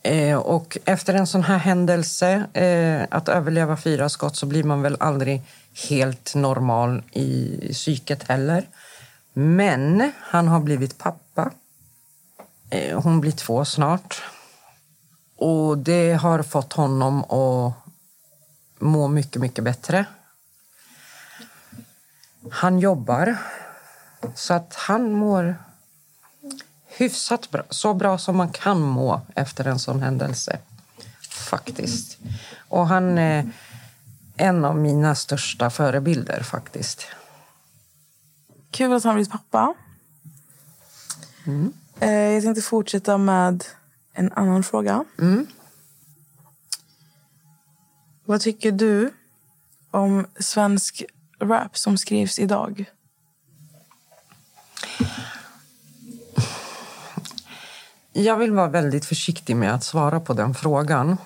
Eh, och efter en sån här händelse, eh, att överleva fyra skott, så blir man väl aldrig helt normal i psyket heller. Men han har blivit pappa. Eh, hon blir två snart. Och det har fått honom att må mycket, mycket bättre. Han jobbar, så att han mår hyfsat bra. Så bra som man kan må efter en sån händelse. Faktiskt. Och han är en av mina största förebilder faktiskt. Kul att han blivit pappa. Eh, jag tänkte fortsätta med en annan fråga. Vad tycker du om svensk rap som skrivs idag? Jag vill vara väldigt försiktig med att svara på den frågan.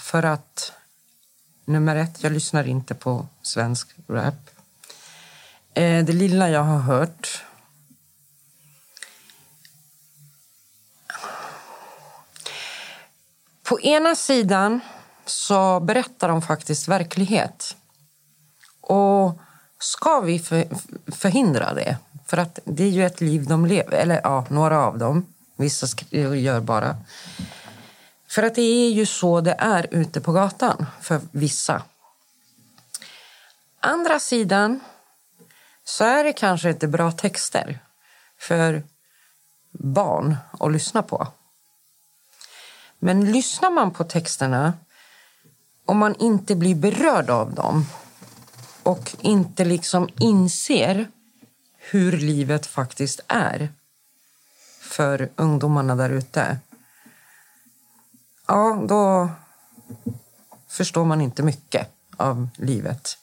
För att, nummer ett, jag lyssnar inte på svensk rap. Eh, det lilla jag har hört... På ena sidan så berättar de faktiskt verklighet. Och ska vi förhindra det? För att det är ju ett liv de lever, eller ja, några av dem. Vissa gör bara. För att det är ju så det är ute på gatan för vissa. Andra sidan så är det kanske inte bra texter för barn att lyssna på. Men lyssnar man på texterna och man inte blir berörd av dem och inte liksom inser hur livet faktiskt är för ungdomarna där ute. Ja, då, förstår man inte mycket av livet.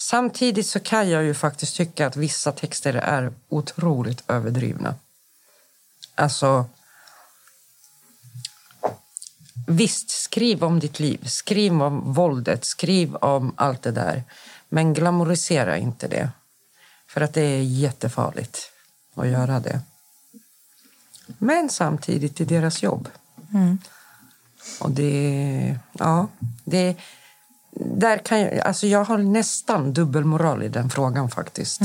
Samtidigt så kan jag ju faktiskt tycka att vissa texter är otroligt överdrivna. Alltså... Visst, skriv om ditt liv, skriv om våldet, skriv om allt det där. Men glamorisera inte det. För att det är jättefarligt att göra det. Men samtidigt i deras jobb. Och det... Ja, det... Där kan jag, alltså jag har nästan dubbelmoral i den frågan faktiskt.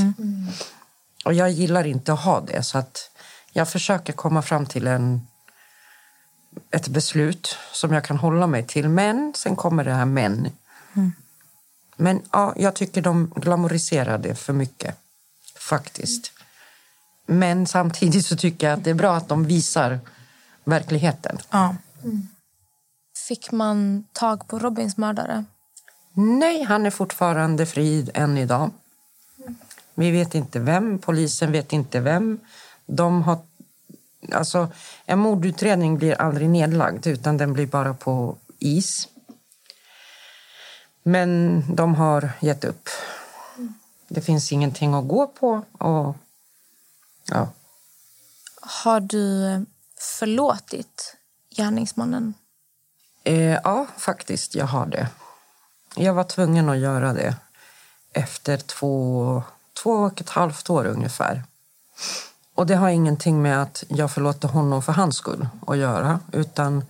Och jag gillar inte att ha det. Så att jag försöker komma fram till en, ett beslut som jag kan hålla mig till. Men sen kommer det här men. Men ja, jag tycker de glamoriserar det för mycket. Faktiskt. Men samtidigt så tycker jag att det är bra att de visar verkligheten. Ja. Fick man tag på Robins mördare? Nej, han är fortfarande fri än idag. Vi vet inte vem, polisen vet inte vem. De har, alltså, en mordutredning blir aldrig nedlagd utan den blir bara på is. Men de har gett upp. Det finns ingenting att gå på. Och, ja. Har du förlåtit gärningsmannen? Eh, ja, faktiskt. Jag har det. Jag var tvungen att göra det efter två, två och ett halvt år ungefär. Och det har ingenting med att jag förlåter honom för hans skull att göra. Utan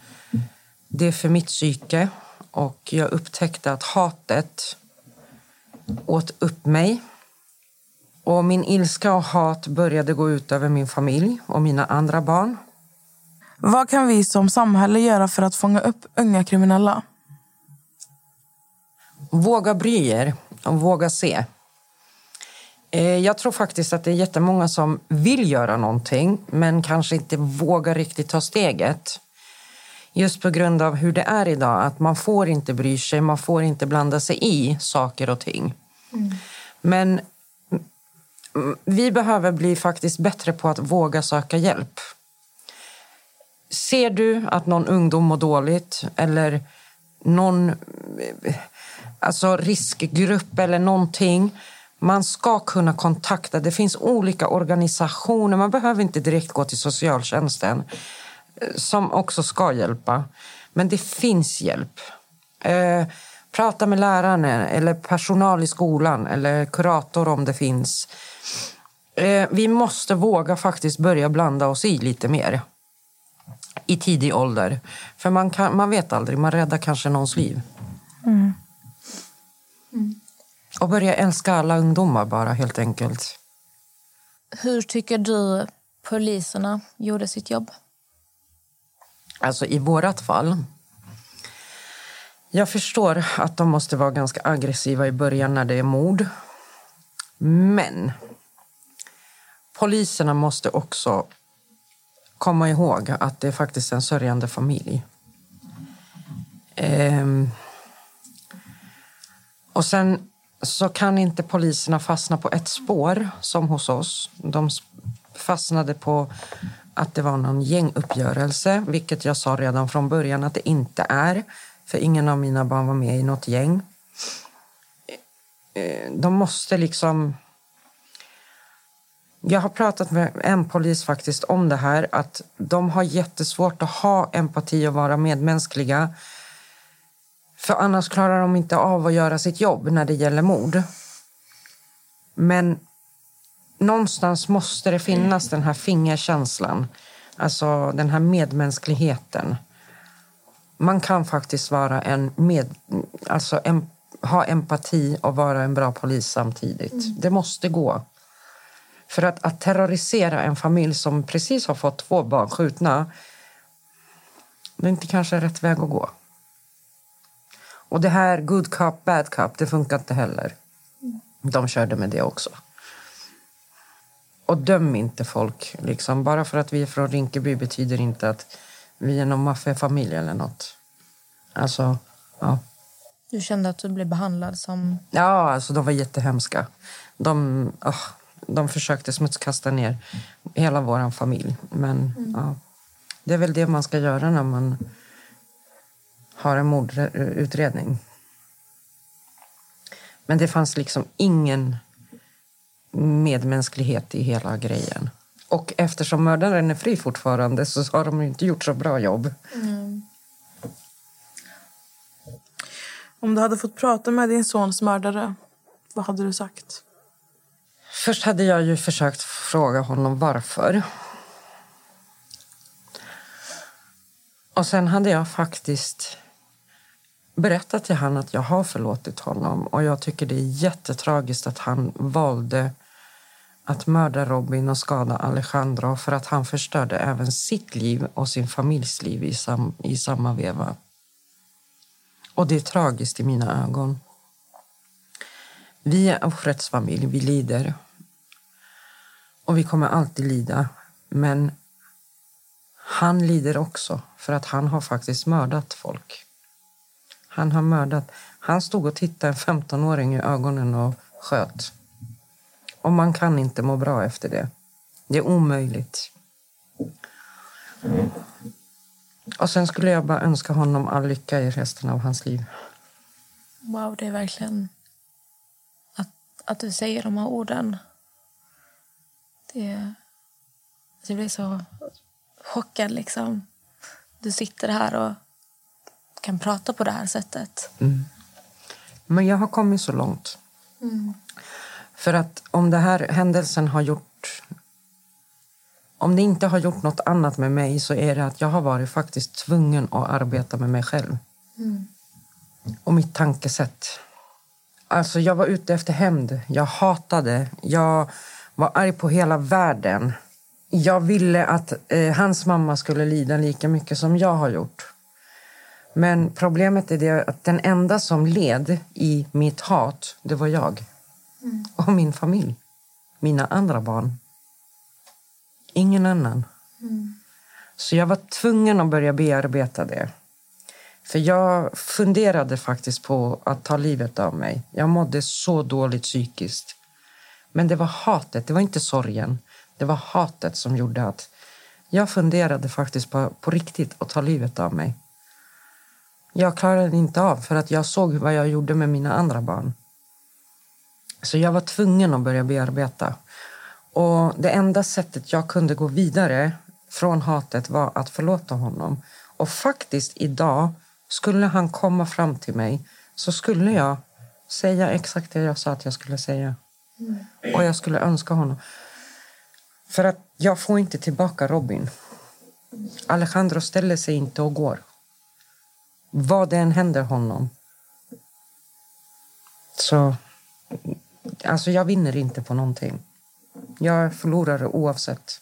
det är för mitt psyke. Och jag upptäckte att hatet åt upp mig. Och min ilska och hat började gå ut över min familj och mina andra barn. Vad kan vi som samhälle göra för att fånga upp unga kriminella? Våga bry er och våga se. Eh, Jag tror faktiskt att det är jättemånga som vill göra någonting men kanske inte vågar riktigt ta steget. Just på grund av hur det är idag, att man får inte bry sig, man får inte blanda sig i saker och ting. Men mm, vi behöver bli faktiskt bättre på att våga söka hjälp. Ser du att någon ungdom mår dåligt eller någon eh, alltså riskgrupp eller någonting man ska kunna kontakta. Det finns olika organisationer. Man behöver inte direkt gå till socialtjänsten eh, som också ska hjälpa. Men det finns hjälp. Eh, prata med läraren eller personal i skolan eller kurator om det finns. Eh, vi måste våga faktiskt börja blanda oss i lite mer i tidig ålder. För man, kan, man vet aldrig, man räddar kanske någons liv. Mm. Och börja älska alla ungdomar bara helt enkelt. Hur tycker du poliserna gjorde sitt jobb? Alltså i vårat fall. Jag förstår att de måste vara ganska aggressiva i början när det är mord. Men poliserna måste också komma ihåg att det är faktiskt en sörjande familj. Ehm. Och sen så kan inte poliserna fastna på ett spår som hos oss. De fastnade på att det var någon gänguppgörelse, vilket jag sa redan från början att det inte är. För ingen av mina barn var med i något gäng. Eh, de måste liksom... Jag har pratat med en polis faktiskt om det här, att de har jättesvårt att ha empati och vara medmänskliga. För annars klarar de inte av att göra sitt jobb när det gäller mord. Men någonstans måste det finnas den här fingerkänslan. Alltså den här medmänskligheten. Man kan faktiskt vara en med, alltså em, ha empati och vara en bra polis samtidigt. Det måste gå. För att, att terrorisera en familj som precis har fått två barn skjutna det är inte kanske rätt väg att gå. Och det här good cop, bad cop, det funkar inte heller. De körde med det också. Och döm inte folk. Liksom. Bara för att vi är från Rinkeby betyder inte att vi är någon maffiafamilj eller något. Alltså, ja. Du kände att du blev behandlad som... Ja, alltså de var jättehemska. De, åh, de försökte smutskasta ner hela vår familj. Men ja, det är väl det man ska göra när man har en mordutredning. Men det fanns liksom ingen medmänsklighet i hela grejen. Och eftersom mördaren är fri fortfarande så har de inte gjort så bra jobb. Om du hade fått prata med din sons mördare, vad hade du sagt? Först hade jag ju försökt fråga honom varför. Och sen hade jag faktiskt berättat till honom att jag har förlåtit honom. Och jag tycker det är jättetragiskt att han valde att mörda Robin och skada Alejandro för att han förstörde även sitt liv och sin familjs liv i, sam, i samma veva. Och det är tragiskt i mina ögon. Vi är offrets familj, vi lider. Och vi kommer alltid lida. Men han lider också för att han har faktiskt mördat folk. Han har mördat. Han stod och tittade en 15-åring i ögonen och sköt. Och man kan inte må bra efter det. Det är omöjligt. Och sen skulle jag bara önska honom all lycka i resten av hans liv. Wow, det är verkligen... Att, att du säger de här orden. Det... Alltså, jag blir så chockad, liksom. Du sitter här och kan prata på det här sättet. Men jag har kommit så långt. För att om den här händelsen har gjort... Om det inte har gjort något annat med mig så är det att jag har varit faktiskt tvungen att arbeta med mig själv. Och mitt tankesätt. Alltså jag var ute efter hämnd. Jag hatade. Jag var arg på hela världen. Jag ville att eh, hans mamma skulle lida lika mycket som jag har gjort. Men problemet är det att den enda som led i mitt hat, det var jag. Och min familj. Mina andra barn. Ingen annan. Så jag var tvungen att börja bearbeta det. För jag funderade faktiskt på att ta livet av mig. Jag mådde så dåligt psykiskt. Men det var hatet, det var inte sorgen. Det var hatet som gjorde att jag funderade faktiskt på, på riktigt att ta livet av mig. Jag klarade det inte av för att jag såg vad jag gjorde med mina andra barn. Så jag var tvungen att börja bearbeta. Och det enda sättet jag kunde gå vidare från hatet var att förlåta honom. Och faktiskt idag, skulle han komma fram till mig så skulle jag säga exakt det jag sa att jag skulle säga. Och jag skulle önska honom. För att jag får inte tillbaka Robin. Alejandro ställer sig inte och går. Vad det än händer honom. Så... Alltså, jag vinner inte på någonting. Jag förlorar oavsett.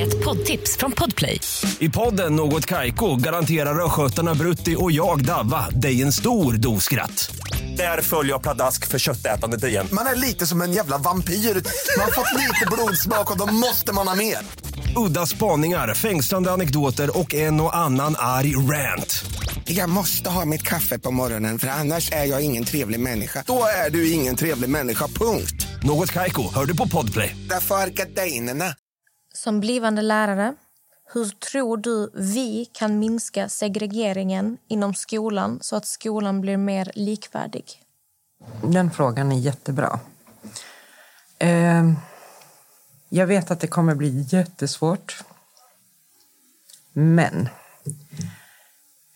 Ett poddtips från Podplay. I podden Något Kaiko garanterar östgötarna Brutti och jag, Davva, dig en stor dos skratt. Där följer jag pladask för köttätandet igen. Man är lite som en jävla vampyr. Man har fått lite blodsmak och då måste man ha mer. Udda spaningar, fängslande anekdoter och en och annan arg rant. Jag måste ha mitt kaffe på morgonen för annars är jag ingen trevlig människa. Då är du ingen trevlig människa, punkt. Något Kaiko, hör du på Podplay. Därför är gardinerna. Som blivande lärare, hur tror du vi kan minska segregeringen inom skolan så att skolan blir mer likvärdig? Den frågan är jättebra. Eh, jag vet att det kommer bli jättesvårt. Men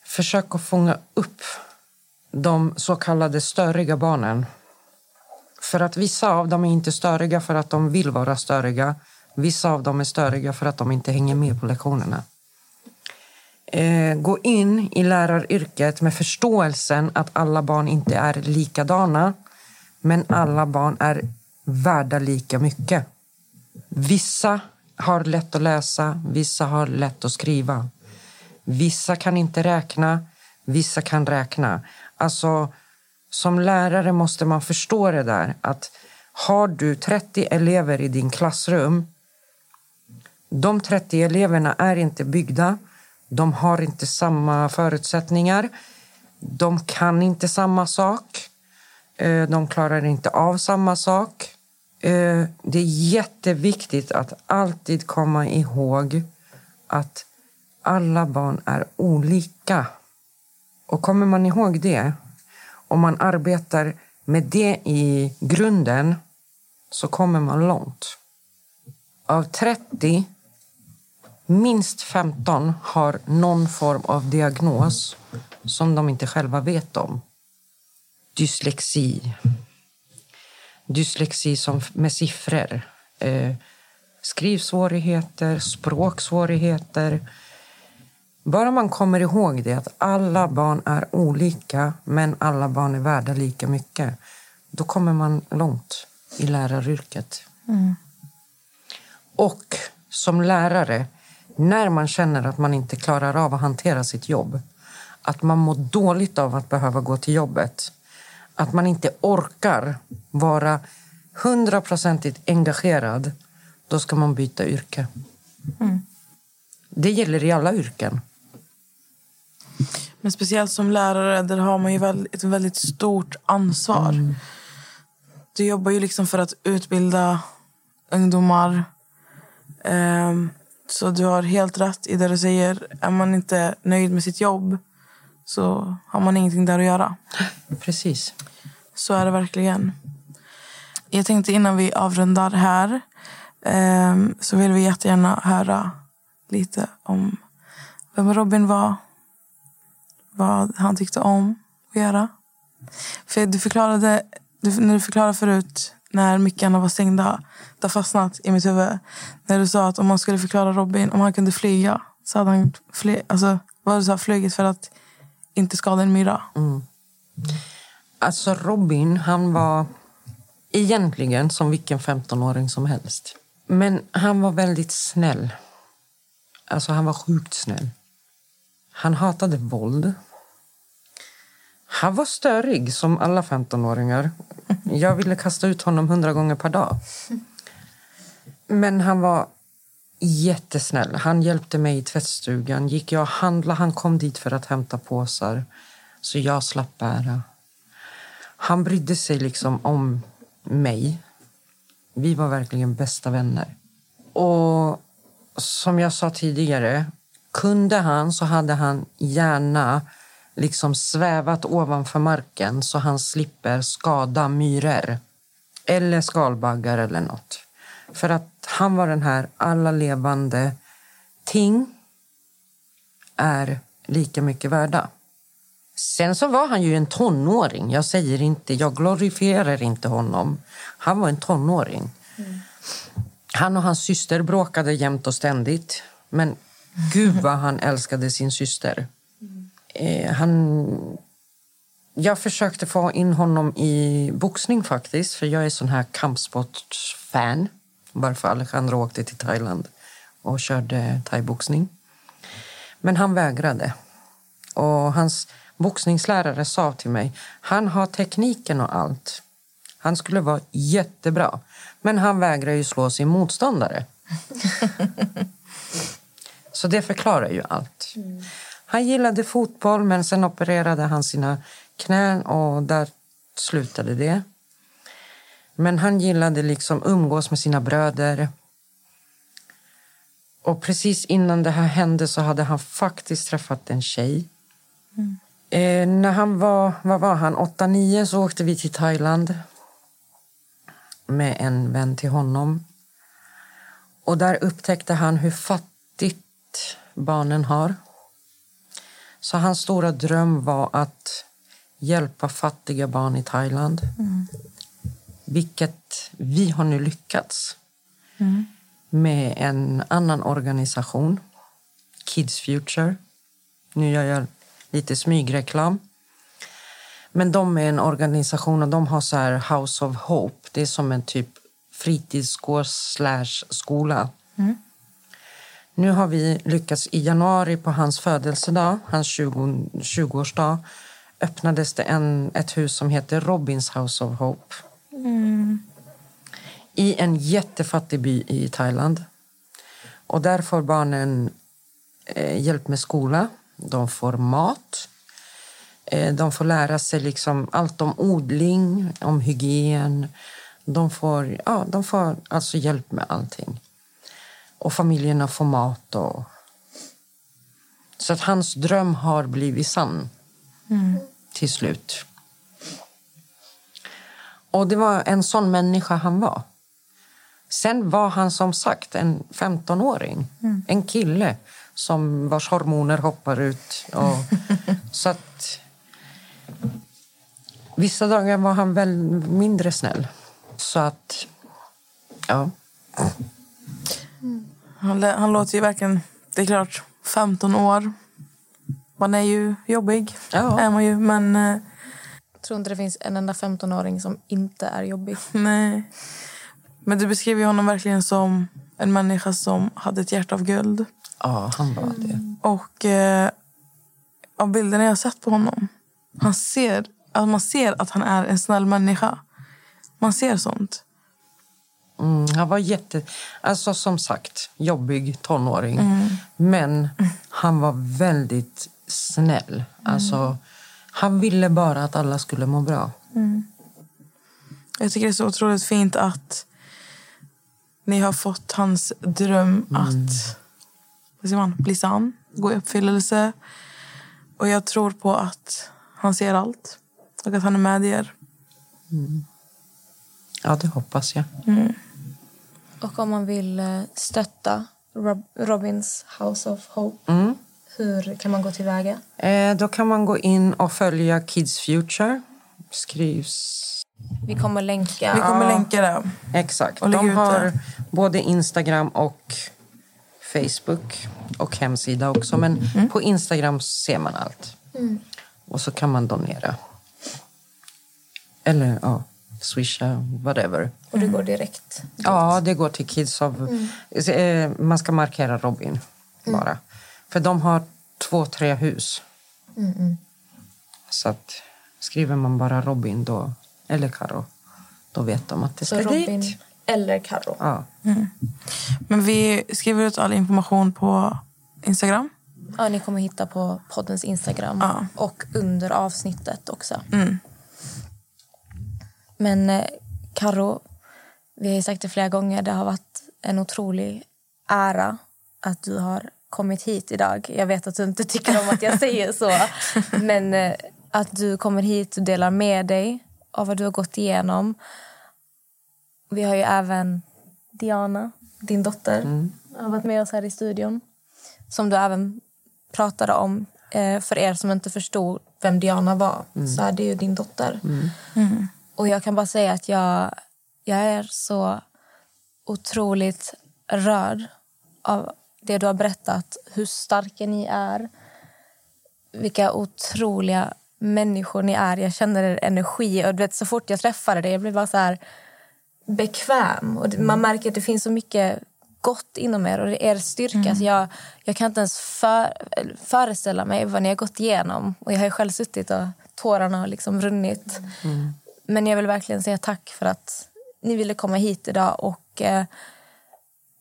försök att fånga upp de så kallade störiga barnen. För att vissa av dem är inte störiga för att de vill vara störiga. Vissa av dem är störiga för att de inte hänger med på lektionerna. Eh, gå in i läraryrket med förståelsen att alla barn inte är likadana. Men alla barn är värda lika mycket. Vissa har lätt att läsa, vissa har lätt att skriva. Vissa kan inte räkna, vissa kan räkna. Alltså, som lärare måste man förstå det där att har du 30 elever i din klassrum de 30 eleverna är inte byggda. De har inte samma förutsättningar. De kan inte samma sak. Eh, de klarar inte av samma sak. Eh, det är jätteviktigt att alltid komma ihåg att alla barn är olika. Och kommer man ihåg det, om man arbetar med det i grunden, så kommer man långt. Av 30, minst 15 har någon form av diagnos som de inte själva vet om. Dyslexi. Dyslexi som med siffror. Eh, skrivsvårigheter, språksvårigheter. Bara man kommer ihåg det, att alla barn är olika men alla barn är värda lika mycket. Då kommer man långt i läraryrket. Och som lärare, när man känner att man inte klarar av att hantera sitt jobb, att man mår dåligt av att behöva gå till jobbet, att man inte orkar vara hundraprocentigt engagerad, då ska man byta yrke. Det gäller i alla yrken. Men speciellt som lärare, där har man ju ett väldigt stort ansvar. Du jobbar ju liksom för att utbilda ungdomar. Ehm, så du har helt rätt i det du säger. Är man inte nöjd med sitt jobb så har man ingenting där att göra. Precis. Så är det verkligen. Jag tänkte innan vi avrundar här ehm, så vill vi jättegärna höra lite om vem Robin var. Vad han tyckte om att göra. För du förklarade, du, när du förklarade förut när mickarna var stängda, det har fastnat i mitt huvud. När du sa att om man skulle förklara Robin, om han kunde flyga så hade han fly, alltså, vad du sa, flugit för att inte skada en myra. Mm. Alltså Robin, han var egentligen som vilken 15-åring som helst. Men han var väldigt snäll. Alltså han var sjukt snäll. Han hatade våld. Han var störig som alla 15-åringar. Jag ville kasta ut honom hundra gånger per dag. Men han var jättesnäll. Han hjälpte mig i tvättstugan. Gick jag och handlade, han kom dit för att hämta påsar. Så jag slapp bära. Han brydde sig liksom om mig. Vi var verkligen bästa vänner. Och som jag sa tidigare, kunde han så hade han gärna liksom svävat ovanför marken så han slipper skada myror eller skalbaggar eller något. För att han var den här alla levande ting är lika mycket värda. Sen så var han ju en tonåring. Jag säger inte, jag glorifierar inte honom. Han var en tonåring. Han och hans syster bråkade jämt och ständigt. Men gud vad han älskade sin syster. Eh, han... Jag försökte få in honom i boxning faktiskt. För jag är sån här kampsportsfan. Varför Alejandro åkte till Thailand och körde thaiboxning. Men han vägrade. Och hans boxningslärare sa till mig, han har tekniken och allt. Han skulle vara jättebra. Men han vägrar ju slå sin motståndare. [laughs] Så det förklarar ju allt. Han gillade fotboll men sen opererade han sina knän och där slutade det. Men han gillade liksom umgås med sina bröder. Och precis innan det här hände så hade han faktiskt träffat en tjej. Eh, när han var, vad var han, 8-9 så åkte vi till Thailand med en vän till honom. Och där upptäckte han hur fattigt barnen har. Så hans stora dröm var att hjälpa fattiga barn i Thailand. Vilket vi har nu lyckats med en annan organisation, Kids Future. Nu gör jag lite smygreklam. Men de är en organisation och de har så här House of Hope. Det är som en typ fritidsgård slash skola. Nu har vi lyckats i januari på hans födelsedag, hans 20, 20-årsdag, öppnades det en, ett hus som heter Robins House of Hope. I en jättefattig by i Thailand. Och där får barnen eh, hjälp med skola, de får mat. Eh, de får lära sig liksom allt om odling, om hygien. De får, ja, de får alltså hjälp med allting. Och familjerna får mat och Så att hans dröm har blivit sann till slut. Och det var en sån människa han var. Sen var han som sagt en 15-åring. En kille som vars hormoner hoppar ut. Och, [laughs] så att... Vissa dagar var han väl mindre snäll. Så att... Ja. Han, han låter ju verkligen... Det är klart, 15 år. Man är ju jobbig. Ja. Är man ju, men... Jag tror inte det finns en enda 15-åring som inte är jobbig. [laughs] Nej. Men du beskriver ju honom verkligen som en människa som hade ett hjärta av guld. ja, han var det. Och eh, av bilderna jag har sett på honom, han ser, alltså man ser att han är en snäll människa. Man ser sånt. Mm, han var jätte... Alltså som sagt, jobbig tonåring. Men han var väldigt snäll. Alltså, han ville bara att alla skulle må bra. Jag tycker det är så otroligt fint att ni har fått hans dröm att vad säger man, bli sann, gå i uppfyllelse. Och jag tror på att han ser allt och att han är med er. Ja, det hoppas jag. Och om man vill eh, stötta Rob Robins House of Hope, Mm. Hur kan man gå tillväga? Eh, då kan man gå in och följa Kids Future. Skrivs... Vi kommer länka. Vi kommer Ja. länka det. Exakt. Och De har det. både Instagram och Facebook och hemsida också. Men Mm. på Instagram ser man allt. Och så kan man donera. Eller ja, swisha, whatever. Och det går direkt. Ja, det går till Kids of... Eh, Man ska markera Robin bara. För de har två, tre hus. Så att skriver man bara Robin då, eller Karo, då vet de att det Så ska Robin dit. eller Carro. Ja. Men vi skriver ut all information på Instagram. Ja, ni kommer hitta på poddens Instagram Ja. och under avsnittet också. Mm. Men eh, Karo, vi har ju sagt det flera gånger, det har varit en otrolig ära att du har kommit hit idag. Jag vet att du inte tycker om att jag säger så, [laughs] men eh, att du kommer hit och delar med dig av vad du har gått igenom. Vi har ju även Diana, din dotter, har varit med oss här i studion. Som du även pratade om. Eh, för er som inte förstod vem Diana var så är det ju din dotter. Och jag kan bara säga att jag, jag är så otroligt rörd av det du har berättat. Hur starka ni är. Vilka otroliga människor ni är. Jag känner er energi. Och du vet, så fort jag träffade dig jag blev bara så här bekväm. Och man märker att det finns så mycket gott inom er och det är er styrka. Så jag, jag kan inte ens för, föreställa mig vad ni har gått igenom. Och jag har själv suttit och tårarna har liksom runnit. Men jag vill verkligen säga tack för att ni ville komma hit idag. Och eh,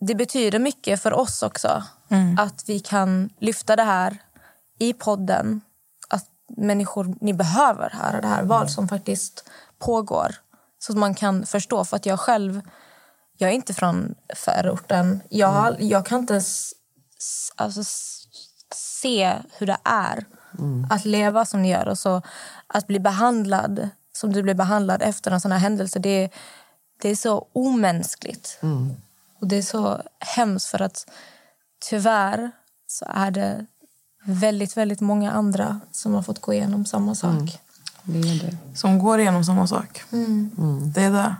Det betyder mycket för oss också att vi kan lyfta det här i podden. Att människor, ni behöver höra det här, vad som faktiskt pågår. Så att man kan förstå. För att jag själv, jag är inte från förorten. Jag, har- jag kan inte ens alltså, se hur det är att leva som ni gör. Och så att bli behandlad som du blir behandlad efter en sån här händelse. Det, det är så omänskligt. Och det är så hemskt för att tyvärr så är det väldigt, väldigt många andra som har fått gå igenom samma sak. Det är det. Som går igenom samma sak. Det är det.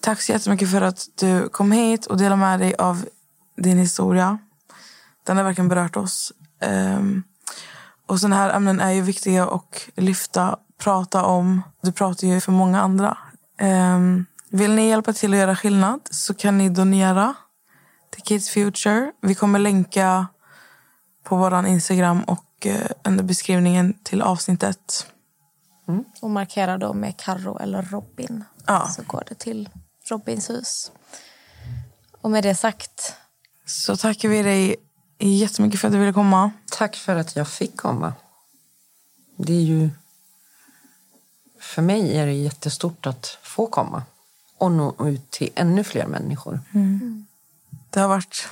Tack så jättemycket för att du kom hit och delade med dig av din historia. Den har verkligen berört oss. Um, och sådana här ämnen är ju viktiga att lyfta, prata om. Du pratar ju för många andra. Um, vill ni hjälpa till att göra skillnad så kan ni donera till Kids Future. Vi kommer länka på vår Instagram och uh, under beskrivningen till avsnittet. Och markera då med Carro eller Robin. Ja. Så går det till Robins hus. Och med det sagt, Så tackar vi dig jättemycket för att du ville komma. Tack för att jag fick komma. Det är ju... För mig är det jättestort att få komma och nå ut till ännu fler människor. Det har varit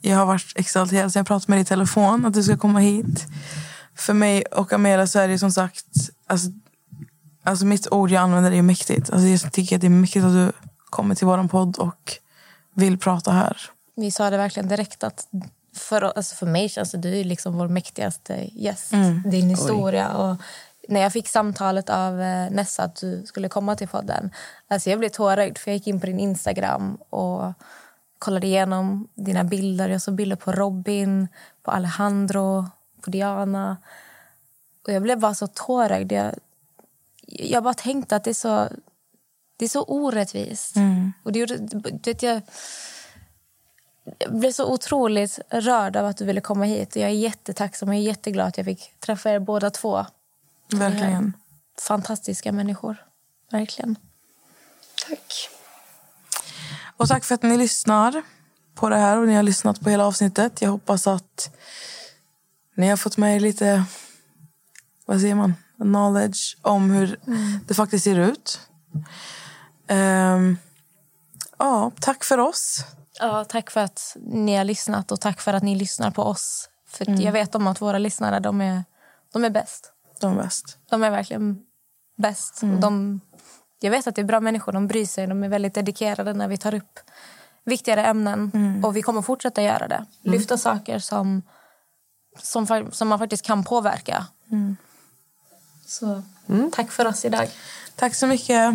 jag har varit exalterad sen jag pratade med dig i telefon att du ska komma hit. För mig och Amela så är det som sagt, alltså, alltså mitt ord jag använder är mäktigt. Alltså jag tycker att det är mäktigt att du kommer till vår podd och vill prata här. Vi sa det verkligen direkt att för, alltså för mig känns det du är liksom vår mäktigaste gäst. Mm. Din historia. Och när jag fick samtalet av eh, Nessa att du skulle komma till podden. Alltså jag blev tårögd för jag gick in på din Instagram och kollade igenom dina bilder. Jag såg bilder på Robin, på Alejandro, på Diana. Och jag blev bara så tårögd. Jag, jag bara tänkte att det är så, det är så orättvist. Och det gjorde, du vet, jag, jag blev så otroligt rörd av att du ville komma hit. Jag är jättetacksam och jag är jätteglad att jag fick träffa er båda två. Verkligen. Fantastiska människor. Verkligen. Tack. Och tack för att ni lyssnar på det här och ni har lyssnat på hela avsnittet. Jag hoppas att ni har fått med er lite, vad säger man, knowledge om hur det faktiskt ser ut. Ehm, ja, tack för oss. Ja, tack för att ni har lyssnat och tack för att ni lyssnar på oss. För Jag vet om att våra lyssnare de är, de är bäst. De är bäst. De är verkligen bäst. Och de, jag vet att det är bra människor. De bryr sig. De är väldigt dedikerade när vi tar upp viktigare ämnen. Och vi kommer fortsätta göra det. Lyfta saker som, som, som man faktiskt kan påverka. Så tack för oss idag. Tack så mycket.